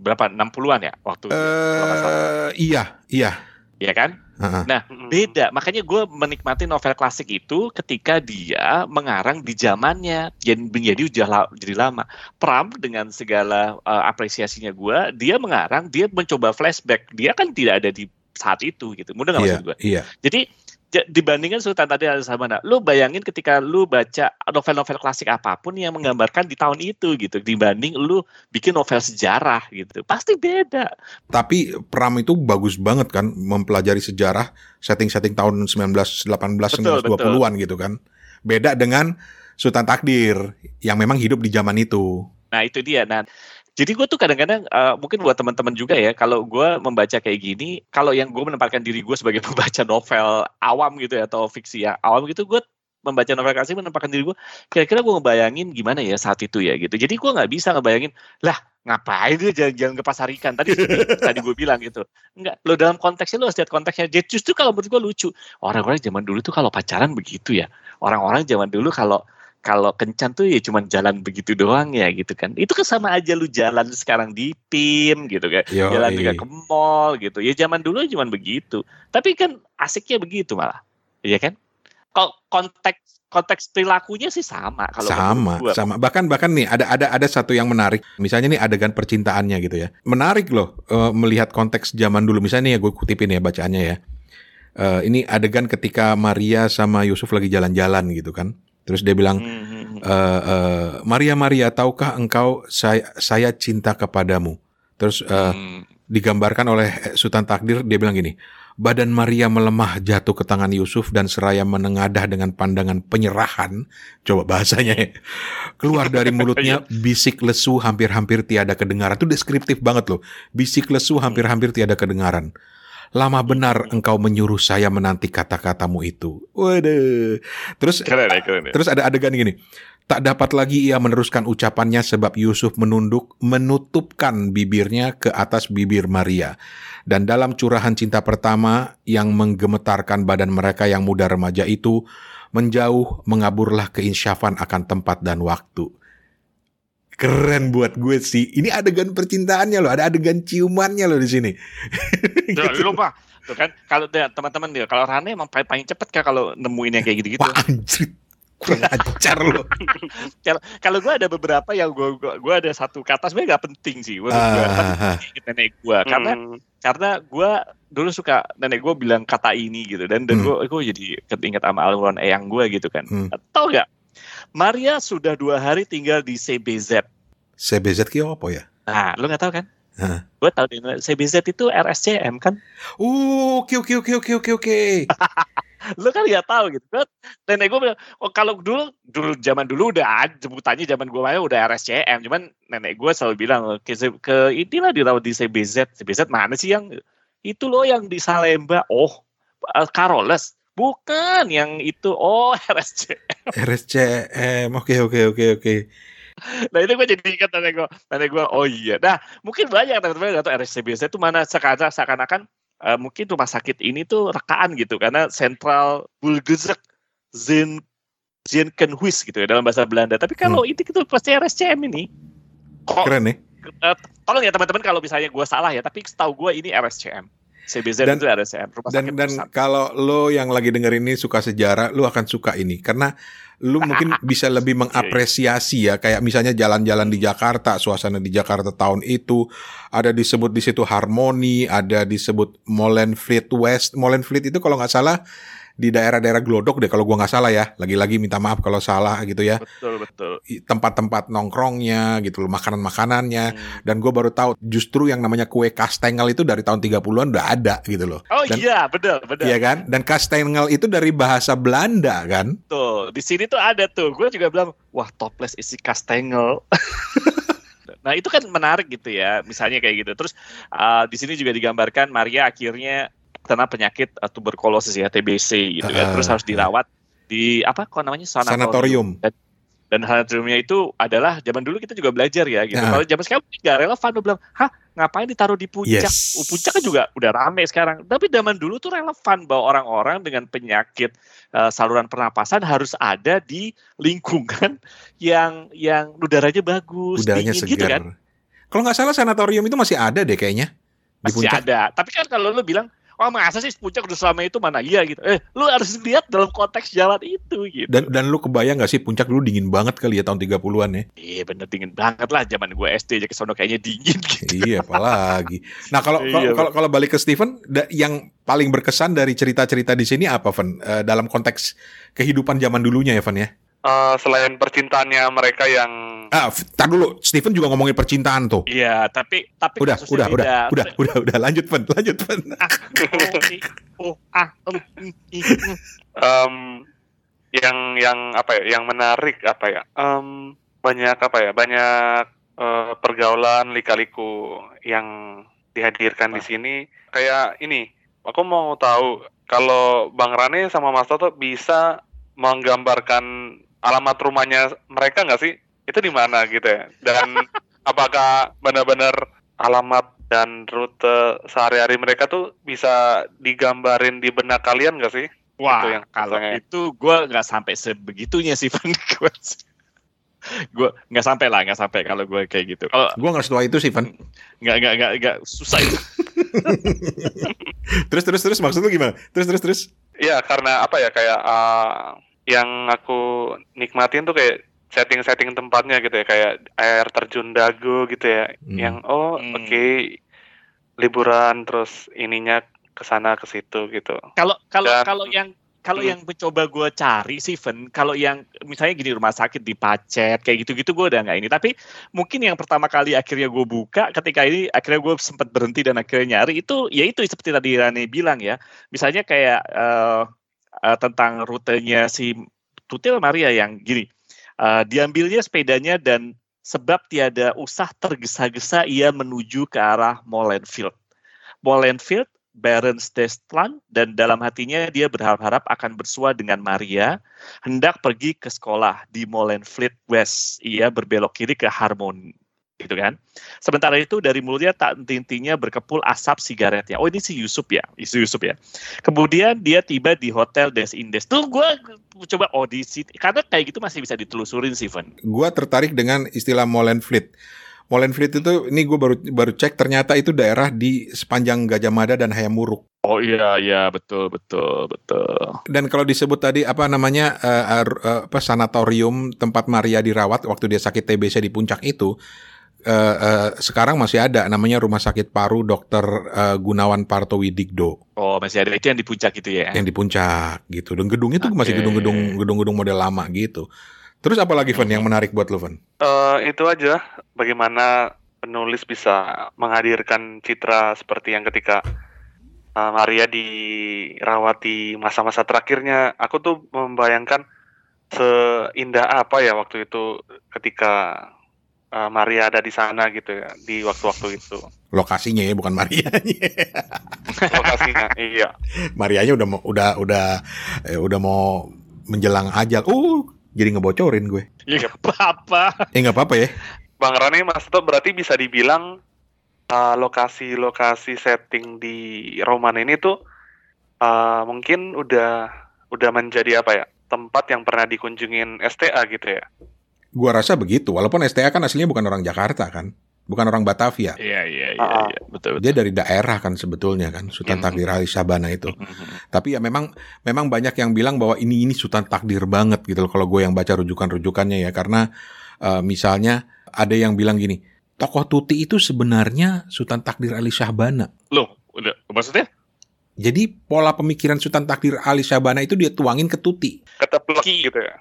berapa 60-an ya waktu itu. Eh, iya, iya. Iya kan? Heeh. Nah, beda. Makanya gue menikmati novel klasik itu ketika dia mengarang di zamannya dan menjadi udah la- jadi lama. Pram dengan segala uh, apresiasinya gue, dia mengarang, dia mencoba flashback. Dia kan tidak ada di saat itu gitu. Mudah nggak Iya, maksud gue? iya. Jadi ja- dibandingkan Sultan tadi ada Sabana, lu bayangin ketika lu baca novel-novel klasik apa pun yang menggambarkan di tahun itu gitu, dibanding lu bikin novel sejarah gitu, pasti beda. Tapi Pram itu bagus banget kan mempelajari sejarah setting-setting tahun 1918 Betul, 1920-an gitu kan. Beda dengan Sultan Takdir yang memang hidup di zaman itu. Nah itu dia. Nah jadi gue tuh kadang-kadang eh, mungkin buat teman-teman juga ya, kalau gue membaca kayak gini, kalau yang gue menempatkan diri gue sebagai <laughs> pembaca novel awam gitu ya atau fiksi ya awam gitu, gue membaca novel klasik menempatkan diri gue, kira-kira gue ngebayangin gimana ya saat itu ya gitu. Jadi gue nggak bisa ngebayangin, lah ngapain dia jalan-jalan ke pasar ikan? Tadi tadi gue bilang gitu. Enggak lo dalam konteksnya lo harus lihat konteksnya. Jadi justru kalau menurut gue lucu. Orang-orang zaman dulu tuh kalau pacaran begitu ya. Orang-orang zaman dulu kalau kalau kencan tuh ya cuman jalan begitu doang ya gitu kan. Itu kan sama aja lu jalan sekarang di PIM gitu kan. Yoi. Jalan juga ke mall gitu. Ya zaman dulu cuman begitu. Tapi kan asiknya begitu malah. Iya kan? Kok konteks konteks perilakunya sih sama kalau sama, gua. sama. Bahkan bahkan nih ada ada ada satu yang menarik. Misalnya nih adegan percintaannya gitu ya. Menarik loh eh, melihat konteks zaman dulu. Misalnya nih ya gue kutipin ya bacaannya ya. Eh, ini adegan ketika Maria sama Yusuf lagi jalan-jalan gitu kan. Terus dia bilang, eh, eh, Maria Maria, tahukah engkau saya saya cinta kepadamu? Terus Hmm. digambarkan oleh Sultan Takdir dia bilang gini badan Maria melemah jatuh ke tangan Yusuf dan seraya menengadah dengan pandangan penyerahan coba bahasanya ya. keluar dari <laughs> mulutnya bisik lesu hampir-hampir tiada kedengaran itu deskriptif banget loh bisik lesu hampir-hampir tiada kedengaran lama benar engkau menyuruh saya menanti kata-katamu itu waduh terus Keren ya, keren ya. Terus ada adegan gini. Tak dapat lagi ia meneruskan ucapannya sebab Yusuf menunduk, menutupkan bibirnya ke atas bibir Maria. Dan dalam curahan cinta pertama yang menggemetarkan badan mereka yang muda remaja itu, menjauh mengaburlah keinsyafan akan tempat dan waktu. Keren buat gue sih. Ini adegan percintaannya loh, ada adegan ciumannya loh di sini. <laughs> Jangan lupa. Tuh kan kalau dia- teman-teman dia kalau Rane emang paling, paling cepet kan kalau nemuin yang kayak gitu-gitu. Wah anjir, kurang <laughs> ajar loh. Kalau kalau gue ada beberapa yang gue gue ada satu kata sebenarnya gak penting sih gue tapi Ah, inget nenek gue karena Hmm. karena gue dulu suka nenek gue bilang kata ini gitu dan dan Hmm. gue gue jadi keinget sama almarhum eyang gue gitu kan Hmm. tahu gak Maria sudah dua hari tinggal di CBZ CBZ ki apa ya? Nah, lu nggak tahu kan? Hah. Gue tahu di CBZ itu RSCM kan? Uh, oke oke oke oke oke oke. <laughs> Lu kan nggak tahu gitu kan? Nenek gue bilang, oh kalau dulu dulu zaman dulu udah ada sebutannya zaman gue main udah RSCM, cuman nenek gue selalu bilang ke, ke inilah dirawat di CBZ. CBZ mana sih yang itu loh yang di Salemba? Oh, Karoles. Bukan yang itu. Oh, <laughs> RSCM. RSCM. Oke oke oke oke. Nah itu gue jadi ingat nenek gue, nenek gue, oh iya. Nah mungkin banyak teman-teman nggak tahu RSCBZ itu mana sekarang seakan-akan uh, mungkin rumah sakit ini tuh rekaan gitu karena Central Bulgezek Zen Zenkenhuis gitu ya dalam bahasa Belanda. Tapi kalau ini itu pasti RSCM ini. Kok, Keren nih. uh, tolong ya teman-teman kalau misalnya gue salah ya, tapi setahu gue ini RSCM. CBZ Dan- itu RSCM, rumah Dan sakit dan pusat. kalau lo yang lagi denger ini suka sejarah, lo akan suka ini karena lo mungkin <laughs> bisa lebih mengapresiasi ya kayak misalnya jalan-jalan di Jakarta, suasana di Jakarta tahun itu ada disebut di situ Harmoni, ada disebut Molenfleet West. Molenfleet itu kalau nggak salah di daerah-daerah Glodok deh kalau gua nggak salah ya. Lagi-lagi minta maaf kalau salah gitu ya. Betul betul. Tempat-tempat nongkrongnya gitu loh, makanan-makanannya Hmm. dan gue baru tahu justru yang namanya kue kastengel itu dari tahun 30-an udah ada gitu loh. Oh Dan- iya, betul betul. Iya kan? Dan kastengel itu dari bahasa Belanda kan? Tuh, di sini tuh ada tuh. Gue juga bilang, wah toples isi kastengel. <laughs> nah itu kan menarik gitu ya, misalnya kayak gitu. Terus uh, di sini juga digambarkan Maria akhirnya kena penyakit uh, tuberkulosis ya TBC gitu kan. Ah, Terus harus dirawat di apa kok namanya sanatorium. Sanatorium. Dan, dan sanatoriumnya itu adalah zaman dulu kita juga belajar ya gitu. Ah. Kalau zaman sekarang nggak relevan, lu bilang, hah ngapain ditaruh di puncak? Yes. Puncak kan juga udah rame sekarang. Tapi zaman dulu tuh relevan bahwa orang-orang dengan penyakit uh, saluran pernapasan harus ada di lingkungan <laughs> yang yang udaranya bagus, Udaranya dingin segar. gitu kan. Kalau nggak salah sanatorium itu masih ada deh kayaknya di Masih puncak. ada. Tapi kan kalau lu bilang, oh masa sih puncak udah selama itu mana iya gitu. Eh, lu harus lihat dalam konteks jalan itu gitu. Dan dan lu kebayang nggak sih puncak dulu dingin banget kali ya tahun 30-an ya? Iya bener dingin banget lah zaman gue SD aja ke sono kayaknya dingin gitu. iya, apalagi. Nah, kalau kalau Iya, kalau kalau balik ke Steven, da- yang paling berkesan dari cerita-cerita di sini apa, Van? Eh, dalam konteks kehidupan zaman dulunya ya, Van ya? Eh, selain percintaannya mereka yang Ah, tar dulu. Steven juga ngomongin percintaan tuh. Iya, tapi tapi Udah, udah, udah, beda. udah, udah, udah, lanjut, Van, lanjut. Ah, <laughs> oh, ah, um, yang yang apa ya yang menarik apa ya Em, banyak apa ya banyak eh, pergaulan lika-liku yang dihadirkan di sini kayak ini aku mau tahu kalau Bang Rane sama Mas Toto bisa menggambarkan alamat rumahnya mereka nggak sih itu di mana gitu ya dan <laughs> apakah benar-benar alamat dan rute sehari-hari mereka tuh bisa digambarin di benak kalian nggak sih Wah, Itu yang kalau rasanya. itu gue nggak sampai sebegitunya sih, Van. Gue gue nggak sampai lah, nggak sampai kalau gue kayak gitu. Kalau Gua nggak setua itu sih, Van. nggak nggak nggak nggak susah itu. <laughs> Terus, terus, terus, maksud lu gimana? Terus, terus, terus. Iya, karena apa ya kayak uh, yang aku nikmatin tuh kayak setting-setting tempatnya gitu ya, kayak air terjun Dago gitu ya. Hmm. Yang oh Hmm. oke liburan terus ininya ke sana ke situ gitu. Kalau kalau Dan- kalau yang kalau Hmm. yang mencoba gue cari sih, Van, kalau yang misalnya gini rumah sakit di Pacet kayak gitu-gitu gue udah nggak ini. Tapi mungkin yang pertama kali akhirnya gue buka ketika ini akhirnya gue sempat berhenti dan akhirnya nyari itu ya itu seperti tadi Rani bilang ya. Misalnya kayak eh, eh, tentang rutenya si Tutil Maria yang gini. Eh, diambilnya sepedanya dan sebab tiada usah tergesa-gesa ia menuju ke arah Molenfield. Molenfield Berensdestland dan dalam hatinya dia berharap-harap akan bersua dengan Maria hendak pergi ke sekolah di Molenfleet West. Ia berbelok kiri ke Harmon gitu kan. Sementara itu dari mulutnya tak henti-hentinya berkepul asap sigaretnya. Oh ini si Yusuf ya, isu Yusuf ya. Kemudian dia tiba di Hotel Des Indes. Tuh gue coba di sini karena kayak gitu masih bisa ditelusurin sih, Van. Gua tertarik dengan istilah Molenfleet. Molenfleet itu, ini gue baru baru cek ternyata itu daerah di sepanjang Gajah Mada dan Hayamuruk. Oh iya iya betul betul betul. Dan kalau disebut tadi apa namanya ar- eh, apa sanatorium tempat Maria dirawat waktu dia sakit TBC di puncak itu eh, eh, sekarang masih ada namanya Rumah Sakit Paru Dr. eh, Gunawan Parto Widigdo Oh masih ada itu yang di puncak itu ya. yang di puncak gitu. Dan gedungnya tuh masih Oke. gedung-gedung gedung-gedung model lama gitu. Terus apa lagi Van yang menarik buat lo Van? Eh itu aja bagaimana penulis bisa menghadirkan citra seperti yang ketika uh, Maria dirawat di masa-masa terakhirnya. Aku tuh membayangkan seindah apa ya waktu itu ketika uh, Maria ada di sana gitu ya di waktu-waktu itu. Lokasinya ya bukan Marianya. <laughs> Lokasinya iya. Marianya udah mau udah udah eh, udah mau menjelang ajal. Uh, jadi ngebocorin gue. Ya nggak apa-apa. Eh nggak apa-apa ya. Bang Rani Mas Toto berarti bisa dibilang uh, lokasi-lokasi setting di roman ini tuh uh, mungkin udah udah menjadi apa ya tempat yang pernah dikunjungin STA gitu ya. Gua rasa begitu. Walaupun STA kan aslinya bukan orang Jakarta kan, bukan orang Batavia. Iya iya iya Ah, ah. iya. betul betul. Dia dari daerah kan sebetulnya kan, Sultan Mhm. Takdir Ali Sabana itu. Mhm. Tapi ya memang memang banyak yang bilang bahwa ini ini Sultan Takdir banget gitu loh kalau gue yang baca rujukan-rujukannya ya karena eh, misalnya ada yang bilang gini, tokoh Tuti itu sebenarnya Sultan Takdir Ali Syahbana. Loh, udah maksudnya? Jadi pola pemikiran Sultan Takdir Ali Syahbana itu dia tuangin ke Tuti. Ki- gitu ya.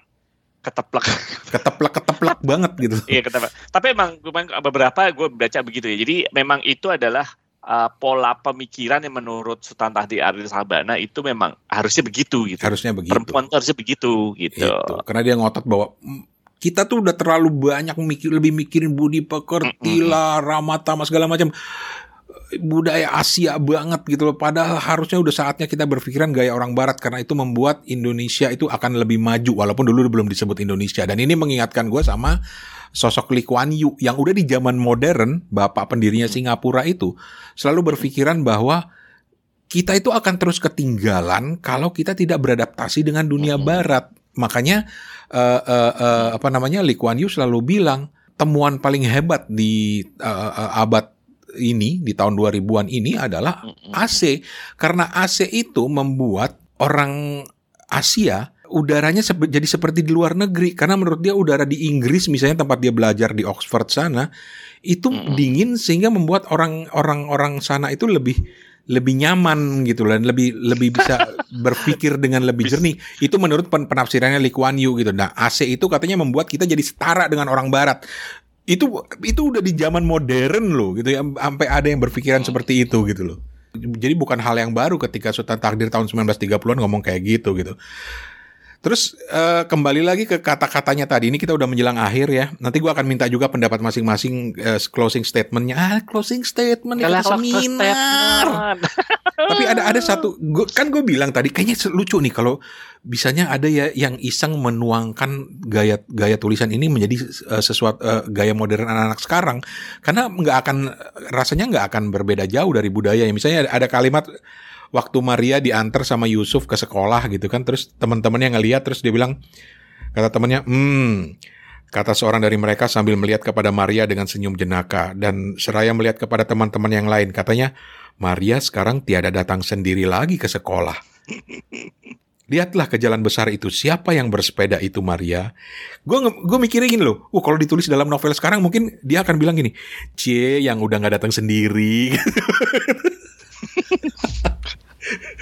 Keteplak. Keteplak-keteplak <laughs> banget gitu. Iya keteplak. Tapi emang beberapa gue baca begitu ya. Jadi memang itu adalah uh, pola pemikiran yang menurut Sultan Tahdi Aril Sabana itu memang harusnya begitu gitu. Harusnya begitu. Perempuan harusnya begitu gitu. Itu. Karena dia ngotot bahwa "Mm, kita tuh udah terlalu banyak mikir lebih mikirin budi pekerti lah, ramatama segala macam budaya Asia banget gitu loh. Padahal harusnya udah saatnya kita berpikiran gaya orang Barat karena itu membuat Indonesia itu akan lebih maju walaupun dulu belum disebut Indonesia. Dan ini mengingatkan gue sama sosok Lee Kuan Yew yang udah di zaman modern, bapak pendirinya Singapura itu selalu berpikiran bahwa kita itu akan terus ketinggalan kalau kita tidak beradaptasi dengan dunia Mhm. Barat. Makanya eh, eh, eh, apa namanya Lee Kuan Yew selalu bilang temuan paling hebat di eh, eh, abad ini di tahun 2000-an ini adalah. AC karena AC itu membuat orang Asia udaranya sep- jadi seperti di luar negeri. Karena menurut dia udara di Inggris misalnya tempat dia belajar di Oxford sana itu dingin sehingga membuat orang-orang orang sana itu lebih lebih nyaman gitu dan lebih lebih bisa <laughs> berpikir dengan lebih jernih. Itu menurut pen- penafsirannya Lee Kuan Yew gitu. Nah AC itu katanya membuat kita jadi setara dengan orang Barat itu itu udah di zaman modern loh gitu ya. Sampai ada yang berpikiran seperti itu gitu loh. Jadi bukan hal yang baru ketika Sultan Takdir tahun 1930-an ngomong kayak gitu gitu Terus eh, kembali lagi ke kata-katanya tadi ini kita udah menjelang akhir ya. Nanti gua akan minta juga pendapat masing-masing eh, closing statementnya. Ah closing statement ya kalau seminar. statement. Tapi ada ada satu gua, kan gue bilang tadi kayaknya lucu nih kalau bisanya ada ya yang iseng menuangkan gaya gaya tulisan ini menjadi eh, sesuatu eh, gaya modern anak-anak sekarang karena nggak akan rasanya nggak akan berbeda jauh dari budaya. Misalnya ada kalimat waktu Maria diantar sama Yusuf ke sekolah gitu kan terus teman-temannya ngeliat terus dia bilang kata temannya hmm kata seorang dari mereka sambil melihat kepada Maria dengan senyum jenaka dan seraya melihat kepada teman-teman yang lain katanya Maria sekarang tiada datang sendiri lagi ke sekolah Lihatlah ke jalan besar itu. Siapa yang bersepeda itu Maria? Gue gue mikirnya gini loh. Wah kalau ditulis dalam novel sekarang mungkin dia akan bilang gini. Cie yang udah nggak datang sendiri. <laughs> <laughs>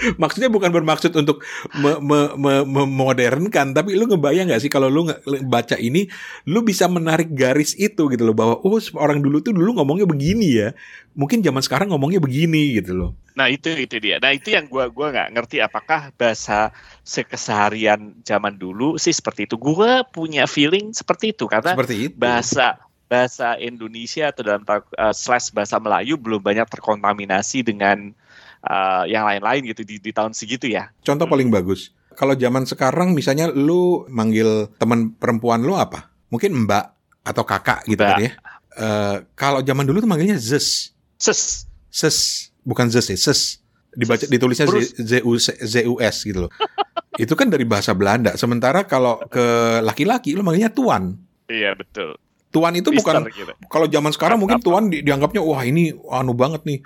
<laughs> Maksudnya bukan bermaksud untuk me- me- me- memodernkan, tapi lu ngebayang nggak sih kalau lu baca ini, lu bisa menarik garis itu gitu loh bahwa oh orang dulu tuh dulu ngomongnya begini ya, mungkin zaman sekarang ngomongnya begini gitu loh. Nah itu itu dia. Nah itu yang gua gua nggak ngerti apakah bahasa sekeseharian zaman dulu sih seperti itu. Gua punya feeling seperti itu karena Seperti itu. bahasa bahasa Indonesia atau dalam uh, slash bahasa Melayu belum banyak terkontaminasi dengan uh, yang lain-lain gitu di, di tahun segitu ya. Contoh paling bagus. Kalau zaman sekarang misalnya lu manggil teman perempuan lu apa? Mungkin mbak atau kakak gitu Mbak. kan ya. Eh, kalau zaman dulu tuh manggilnya zes. Ses. Ses, bukan zes ya, ses. Dibaca ditulisnya Terus? Z- ZU ZUS gitu loh. <laughs> Itu kan dari bahasa Belanda. Sementara kalau ke laki-laki lu manggilnya tuan. Iya betul. Tuan itu bukan Mister gitu. kalau zaman sekarang mungkin tuan di- dianggapnya wah ini anu banget nih.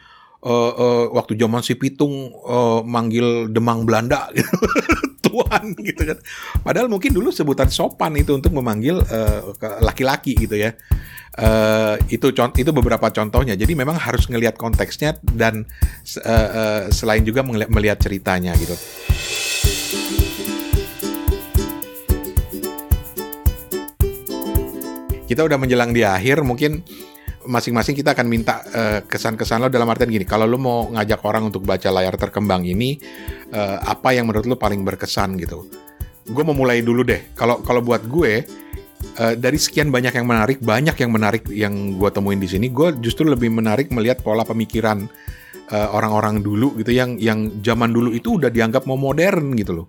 Eh, eh, waktu zaman si Pitung eh, manggil Demang Belanda <laughs> gitu. tuan gitu kan. Padahal mungkin dulu sebutan sopan itu untuk memanggil laki-laki gitu ya. Eh, itu itu beberapa contohnya. Jadi memang harus ngelihat konteksnya dan eh, eh, selain juga melihat ceritanya gitu. Kita udah menjelang di akhir, mungkin masing-masing kita akan minta uh, kesan-kesan lo dalam artian gini. Kalau lo mau ngajak orang untuk baca layar terkembang ini, uh, apa yang menurut lo paling berkesan gitu? Gue mau mulai dulu deh. Kalau kalau buat gue uh, dari sekian banyak yang menarik, banyak yang menarik yang gue temuin di sini, gue justru lebih menarik melihat pola pemikiran orang-orang uh, dulu gitu yang yang zaman dulu itu udah dianggap mau modern gitu loh.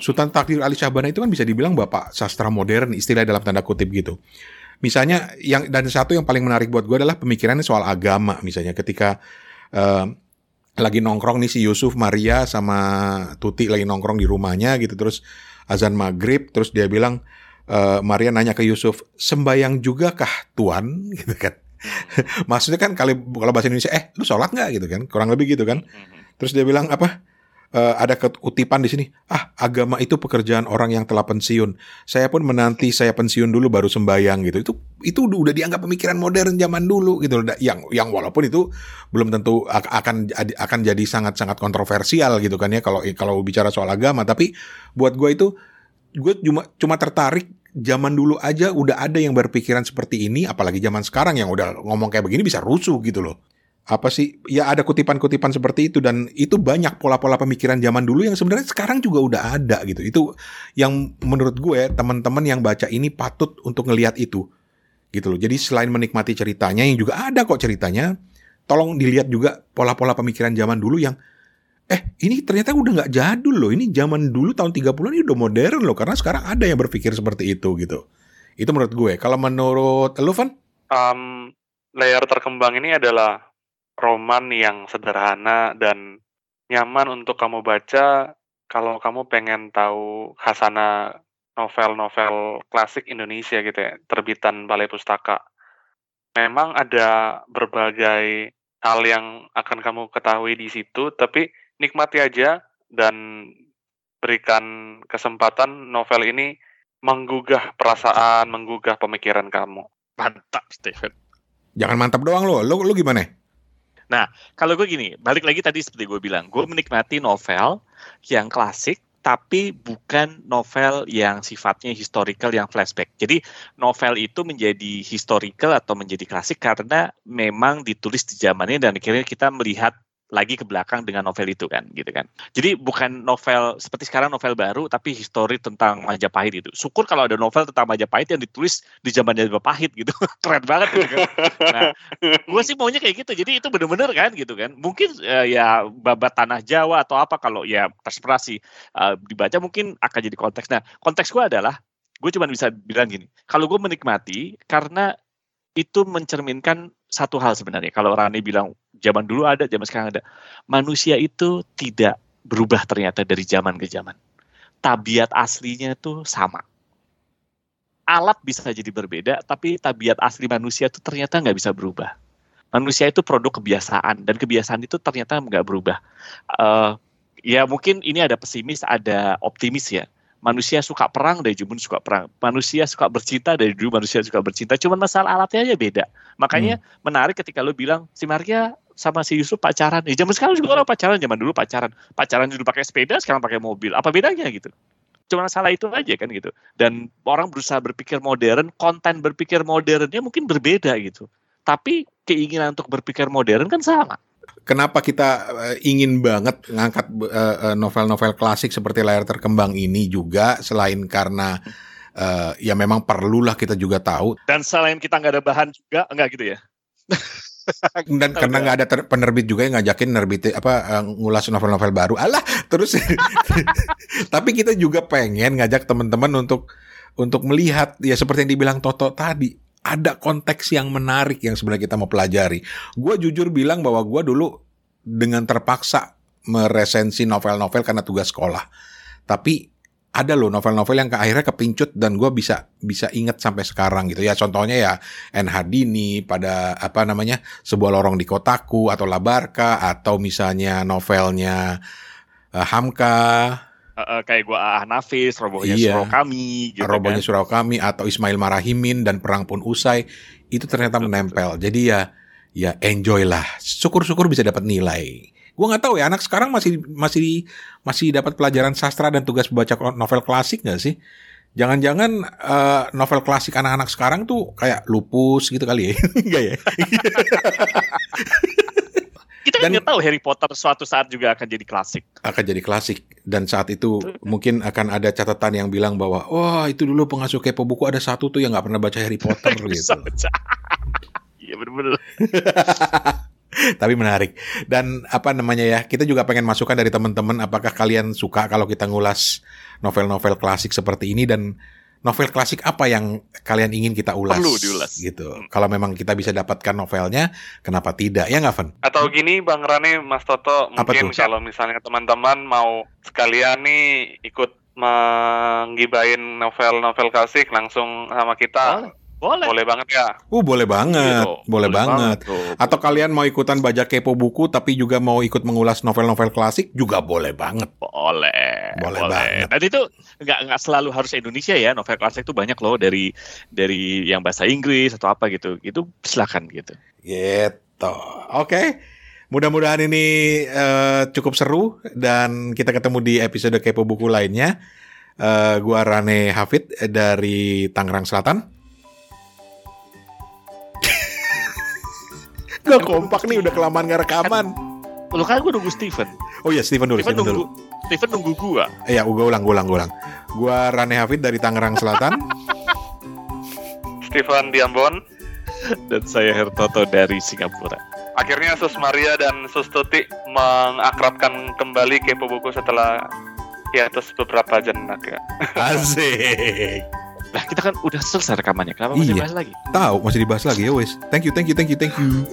Sultan Takdir Ali Syahbana itu kan bisa dibilang bapak sastra modern istilah dalam tanda kutip gitu. Misalnya yang dan satu yang paling menarik buat gue adalah pemikirannya soal agama. Misalnya ketika uh, lagi nongkrong nih si Yusuf Maria sama Tuti lagi nongkrong di rumahnya gitu terus azan maghrib terus dia bilang uh, Maria nanya ke Yusuf sembayang juga kah Tuan <laughs> gitu kan. Maksudnya kan kalau kalau bahasa Indonesia eh lu sholat nggak? Gitu kan. Kurang lebih gitu kan. Hmm. terus dia bilang apa uh, ada kutipan di sini. Ah, agama itu pekerjaan orang yang telah pensiun. Saya pun menanti saya pensiun dulu baru sembayang gitu. Itu itu udah dianggap pemikiran modern zaman dulu gitu Yang yang walaupun itu belum tentu akan akan jadi sangat-sangat kontroversial gitu kan ya kalau kalau bicara soal agama. Tapi buat gue itu gue cuma cuma tertarik zaman dulu aja udah ada yang berpikiran seperti ini, apalagi zaman sekarang yang udah ngomong kayak begini bisa rusuh gitu loh apa sih ya ada kutipan-kutipan seperti itu dan itu banyak pola-pola pemikiran zaman dulu yang sebenarnya sekarang juga udah ada gitu. Itu yang menurut gue teman-teman yang baca ini patut untuk ngelihat itu gitu loh. Jadi selain menikmati ceritanya yang juga ada kok ceritanya tolong dilihat juga pola-pola pemikiran zaman dulu yang eh ini ternyata udah nggak jadul loh. Ini zaman dulu tahun 30-an ini udah modern loh karena sekarang ada yang berpikir seperti itu gitu. Itu menurut gue. Kalau menurut lu Van? Um, layar terkembang ini adalah roman yang sederhana dan nyaman untuk kamu baca kalau kamu pengen tahu khasana novel-novel klasik Indonesia gitu ya, terbitan Balai Pustaka. Memang ada berbagai hal yang akan kamu ketahui di situ, tapi nikmati aja dan berikan kesempatan novel ini menggugah perasaan, menggugah pemikiran kamu. Mantap, Stephen. Jangan mantap doang lo. Lo, lo gimana? Nah, kalau gue gini, balik lagi tadi seperti gue bilang, gue menikmati novel yang klasik, tapi bukan novel yang sifatnya historical yang flashback. Jadi novel itu menjadi historical atau menjadi klasik karena memang ditulis di zamannya dan akhirnya kita melihat lagi ke belakang dengan novel itu kan gitu kan. Jadi bukan novel seperti sekarang novel baru tapi histori tentang Majapahit itu. Syukur kalau ada novel tentang Majapahit yang ditulis di zaman Majapahit gitu. <laughs> Keren banget gitu kan. Nah, gue sih maunya kayak gitu. Jadi itu bener-bener kan gitu kan. Mungkin uh, ya babat tanah Jawa atau apa kalau ya terserah uh, dibaca mungkin akan jadi konteks. Nah, konteks gue adalah gue cuma bisa bilang gini. Kalau gue menikmati karena itu mencerminkan satu hal sebenarnya. Kalau Rani bilang zaman dulu ada, zaman sekarang ada. Manusia itu tidak berubah ternyata dari zaman ke zaman. Tabiat aslinya itu sama. Alat bisa jadi berbeda, tapi tabiat asli manusia itu ternyata nggak bisa berubah. Manusia itu produk kebiasaan, dan kebiasaan itu ternyata nggak berubah. Uh, ya mungkin ini ada pesimis, ada optimis ya manusia suka perang dari dulu suka perang manusia suka bercinta dari dulu manusia suka bercinta cuma masalah alatnya aja beda makanya hmm. menarik ketika lo bilang si Maria sama si Yusuf pacaran. Ya zaman sekarang juga orang pacaran zaman dulu pacaran. Pacaran dulu pakai sepeda sekarang pakai mobil. Apa bedanya gitu? Cuma masalah itu aja kan gitu. Dan orang berusaha berpikir modern konten berpikir modernnya mungkin berbeda gitu. Tapi keinginan untuk berpikir modern kan sama. Kenapa kita uh, ingin banget ngangkat uh, novel-novel klasik seperti layar terkembang ini juga selain karena uh, ya memang perlulah kita juga tahu. Dan selain kita nggak ada bahan juga enggak gitu ya <laughs> <laughs> dan karena nggak ada penerbit juga yang ngajakin nerbit apa uh, ngulas novel-novel baru alah terus <laughs> tapi kita juga pengen ngajak teman-teman untuk untuk melihat ya seperti yang dibilang Toto tadi ada konteks yang menarik yang sebenarnya kita mau pelajari. Gue jujur bilang bahwa gue dulu dengan terpaksa meresensi novel-novel karena tugas sekolah. Tapi ada loh novel-novel yang ke akhirnya kepincut dan gue bisa bisa inget sampai sekarang gitu ya. Contohnya ya N Hardini pada apa namanya sebuah lorong di kotaku atau Labarka atau misalnya novelnya uh, Hamka uh, kayak gua Ah Nafis, robohnya iya. Surau Kami, gitu robohnya kan. Surau Kami atau Ismail Marahimin dan perang pun usai itu ternyata menempel. Jadi ya ya enjoy lah. Syukur-syukur bisa dapat nilai. Gua nggak tahu ya anak sekarang masih masih masih dapat pelajaran sastra dan tugas baca novel klasik nggak sih? Jangan-jangan eh, novel klasik anak-anak sekarang tuh kayak lupus gitu kali ya? <laughs> Enggak ya? <laughs> Kita kan Dan- nggak tahu Harry Potter suatu saat juga akan jadi klasik. Akan jadi klasik. Dan saat itu mungkin akan ada catatan yang bilang bahwa wah itu dulu pengasuh kepo buku ada satu tuh yang nggak pernah baca Harry Potter <laughs> gitu. Iya bener-bener. <laughs> Tapi menarik. Dan apa namanya ya? Kita juga pengen masukan dari teman-teman apakah kalian suka kalau kita ngulas novel-novel klasik seperti ini dan novel klasik apa yang kalian ingin kita ulas? Perlu diulas. Gitu. Kalau memang kita bisa dapatkan novelnya, kenapa tidak? Ya nggak, Van? Atau gini Bang Rane, Mas Toto, Apa mungkin tuh? kalau misalnya teman-teman mau sekalian nih ikut menggibain novel-novel klasik langsung sama kita, Boleh. boleh banget ya. Uh, boleh banget. Gitu. boleh, banget. tuh. Atau kalian mau ikutan baca kepo buku tapi juga mau ikut mengulas novel-novel klasik juga boleh banget. Boleh, Boleh banget. Dan itu nggak nggak selalu harus Indonesia ya. Novel klasik itu banyak loh dari dari yang bahasa Inggris atau apa gitu. Itu silakan gitu. Gitu. Oke. Mudah-mudahan ini eh, cukup seru dan kita ketemu di episode kepo buku lainnya. Eh, gua Rane Hafid dari Tangerang Selatan. Gak kompak nih udah kelamaan gak rekaman. Lu kan gue nunggu Steven. Oh iya Steven dulu, Steven Steven dulu. nunggu Steven nunggu gua. Iya, gua ulang, gua ulang, gua ulang. Gua Rane Hafid dari Tangerang Selatan. <laughs> Stephen Diambon, Dan saya Hertoto dari Singapura. akhirnya Sus Maria dan Sus Tuti mengakrabkan kembali kepo buku setelah hiatus beberapa jenak ya. <laughs> Asik. Nah kita kan udah selesai rekamannya. Kenapa masih Iya. bahas lagi? Tahu masih dibahas lagi ya wes. Thank you, thank you, thank you, thank you.